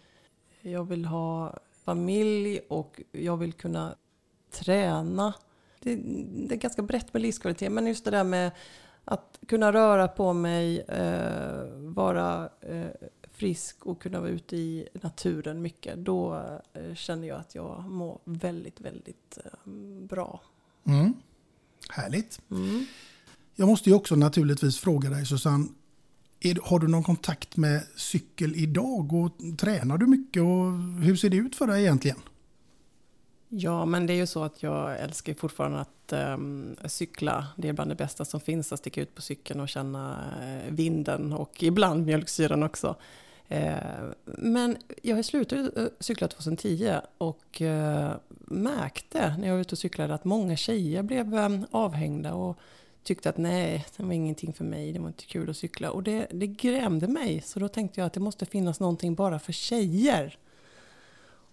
Jag vill ha familj och jag vill kunna träna. Det, det är ganska brett med livskvalitet, men just det där med att kunna röra på mig, eh, vara eh, frisk och kunna vara ute i naturen mycket. Då eh, känner jag att jag mår väldigt, väldigt eh, bra. Mm. Härligt. Jag måste ju också naturligtvis fråga dig Susanne, är, har du någon kontakt med cykel idag och tränar du mycket och hur ser det ut för dig egentligen? Ja, men det är ju så att jag älskar fortfarande att ehm, cykla. Det är bland det bästa som finns, att sticka ut på cykeln och känna eh, vinden och ibland mjölksyran också. Eh, men jag slutade eh, cykla 2010 och eh, märkte när jag var ute och cyklade att många tjejer blev eh, avhängda och tyckte att nej, det var ingenting för mig, det var inte kul att cykla. Och det, det grämde mig, så då tänkte jag att det måste finnas någonting bara för tjejer.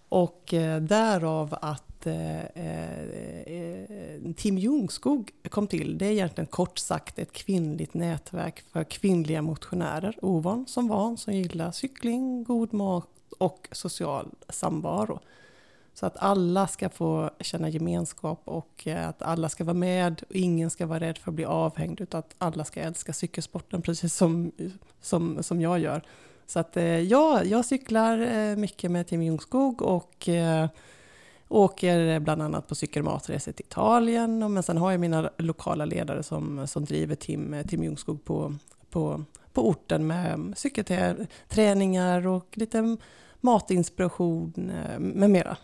Och eh, därav att eh, eh, eh Tim Ljungskog kom till. Det är egentligen kort sagt ett kvinnligt nätverk för kvinnliga motionärer, ovan som van, som gillar cykling, god mat och social samvaro. Så att alla ska få känna gemenskap och eh, att alla ska vara med och ingen ska vara rädd för att bli avhängd utan att alla ska älska cykelsporten precis som, som, som jag gör. Så att eh, ja, jag cyklar eh, mycket med Tim Ljungskog och åker bland annat på cykelmatresor till Italien. Men sen har jag mina lokala ledare som, som driver Tim, Tim Ljungskog på, på, på orten med cykelträningar och lite matinspiration med mera.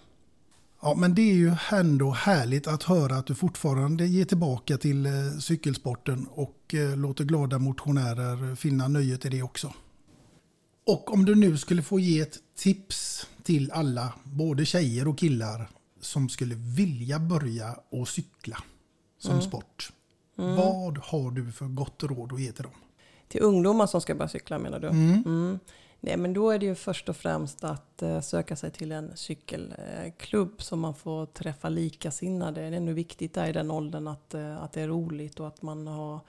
Ja, men det är ju ändå härligt att höra att du fortfarande ger tillbaka till eh, cykelsporten och eh, låter glada motionärer finna nöjet i det också. Och om du nu skulle få ge ett tips till alla, både tjejer och killar, som skulle vilja börja och cykla som Mm. sport. Mm. Vad har du för gott råd att ge till dem? Till ungdomar som ska börja cykla menar du? Mm. Nej, men då är det ju först och främst att eh, söka sig till en cykelklubb så man får träffa likasinnade. Det är nog viktigt där i den åldern att, eh, att det är roligt och att man har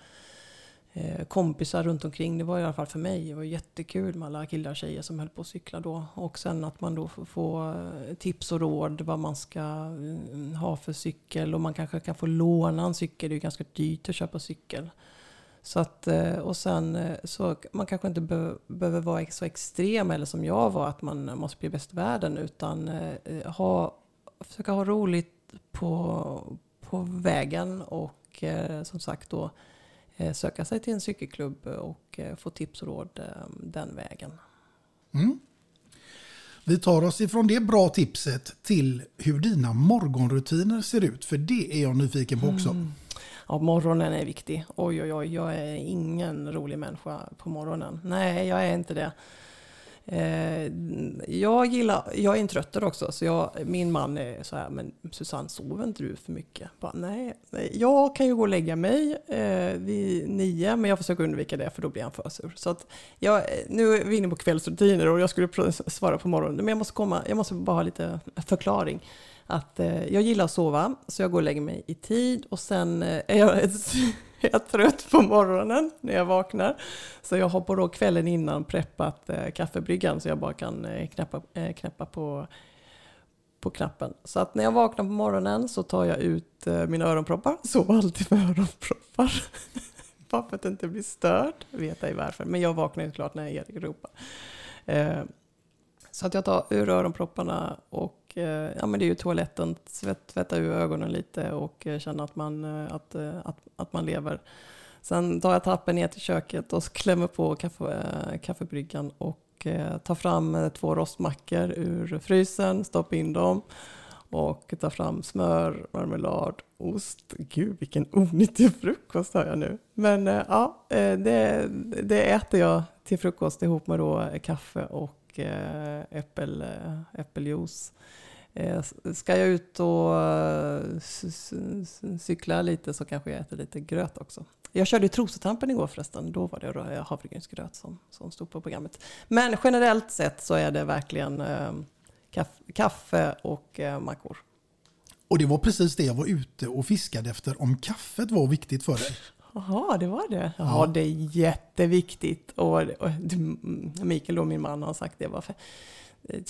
eh, kompisar runt omkring. Det var i alla fall för mig. Det var jättekul med alla killar och tjejer som höll på att cykla då. Och sen att man då får tips och råd vad man ska mm, ha för cykel. Och man kanske kan få låna en cykel. Det är ju ganska dyrt att köpa cykel. Så att, eh, och sen eh, så man kanske inte be- behöver vara så extrem eller som jag var att man måste bli bäst i världen utan eh, ha, försöka ha roligt på, på vägen och som sagt då söka sig till en cykelklubb och få tips och råd den vägen. Mm. Vi tar oss ifrån det bra tipset till hur dina morgonrutiner ser ut. För det är jag nyfiken på också. Mm. Ja, morgonen är viktig. Oj, oj, oj, jag är ingen rolig människa på morgonen. Nej, jag är inte det. Eh, jag gillar, jag är en tröttare också, så jag, min man är så här, men Susanne, sover inte du för mycket? Bara, nej, nej, jag kan ju gå och lägga mig eh, vid nio, men jag försöker undvika det för då blir han för sur. Så att jag, eh, nu är vi inne på kvällsrutiner och jag skulle svara på morgonen, men jag måste, komma, jag måste bara ha lite förklaring. Att eh, jag gillar att sova, så jag går och lägger mig i tid och sen eh, är jag (laughs) är jag trött på morgonen när jag vaknar. Så jag har på då kvällen innan preppat eh, kaffebryggan så jag bara kan eh, knäppa, eh, knäppa på, på knappen. Så att när jag vaknar på morgonen så tar jag ut eh, mina öronproppar. Sover alltid med (laughs) öronproppar. bara för att inte bli störd. Vet ej varför. Men jag vaknar ju klart när Erik ropar. Eh, så att jag tar ur öronpropparna och ja, men det är ju toaletten, svett, tvätta ur ögonen lite och eh, känna att man, eh, att, eh, att, att man lever. Sen tar jag trappen ner till köket och klämmer på kaffe, kaffebryggan och tar fram två rostmackor ur frysen, stoppar in dem och tar fram smör, marmelad, ost. Gud vilken onyttig frukost har jag nu. Men ja, det, det äter jag till frukost ihop med då kaffe och äppel, äppeljuice. Eh, Ska jag ut och eh, cykla lite så kanske jag äter lite gröt också. Jag körde Trosetampen igår förresten. Då var det rö- havregrynsgröt som, som stod på programmet. Men generellt sett så är det verkligen eh, kaff- kaffe och mackor. Och det var precis det jag var ute och fiskade efter, om kaffet var viktigt för dig. Jaha, det var det. Ja, Ja. det är jätteviktigt. Och, och Mikael, då, min man, har sagt det. Varför?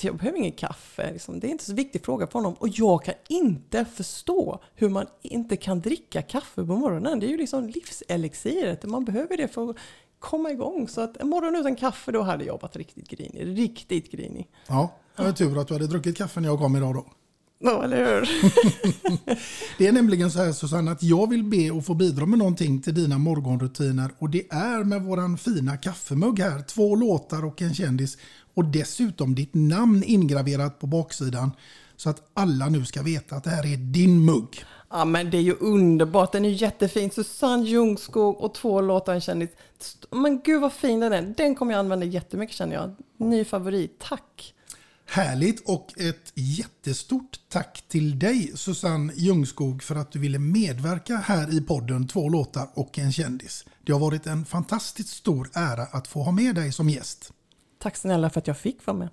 Jag behöver ingen kaffe. Liksom. Det är inte så viktig fråga för honom. Och jag kan inte förstå hur man inte kan dricka kaffe på morgonen. Det är ju liksom livselixiret. Man behöver det för att komma igång. Så att en morgon utan kaffe, då hade jag varit riktigt grinig. Riktigt grinig. Ja, det var tur att du hade druckit kaffe när jag kom idag då. Ja, eller hur? (laughs) Det är nämligen så här Susanne att jag vill be att få bidra med någonting till dina morgonrutiner och det är med våran fina kaffemugg här. Två låtar och en kändis och dessutom ditt namn ingraverat på baksidan så att alla nu ska veta att det här är din mugg. Ja men det är ju underbart, den är jättefin. Susanne Ljungskog och två låtar en kändis. Men gud vad fin den är. Den kommer jag använda jättemycket känner jag. Ny favorit, tack. Härligt och ett jättestort tack till dig Susanne Ljungskog för att du ville medverka här i podden Två låtar och en kändis. Det har varit en fantastiskt stor ära att få ha med dig som gäst. Tack snälla för att jag fick vara med.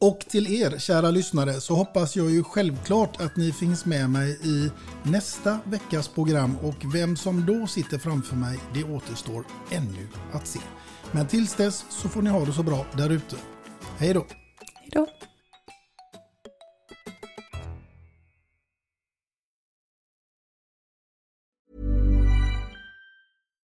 Och till er kära lyssnare så hoppas jag ju självklart att ni finns med mig i nästa veckas program och vem som då sitter framför mig det återstår ännu att se. Men tills dess så får ni ha det så bra där ute. Hej då! Hej då!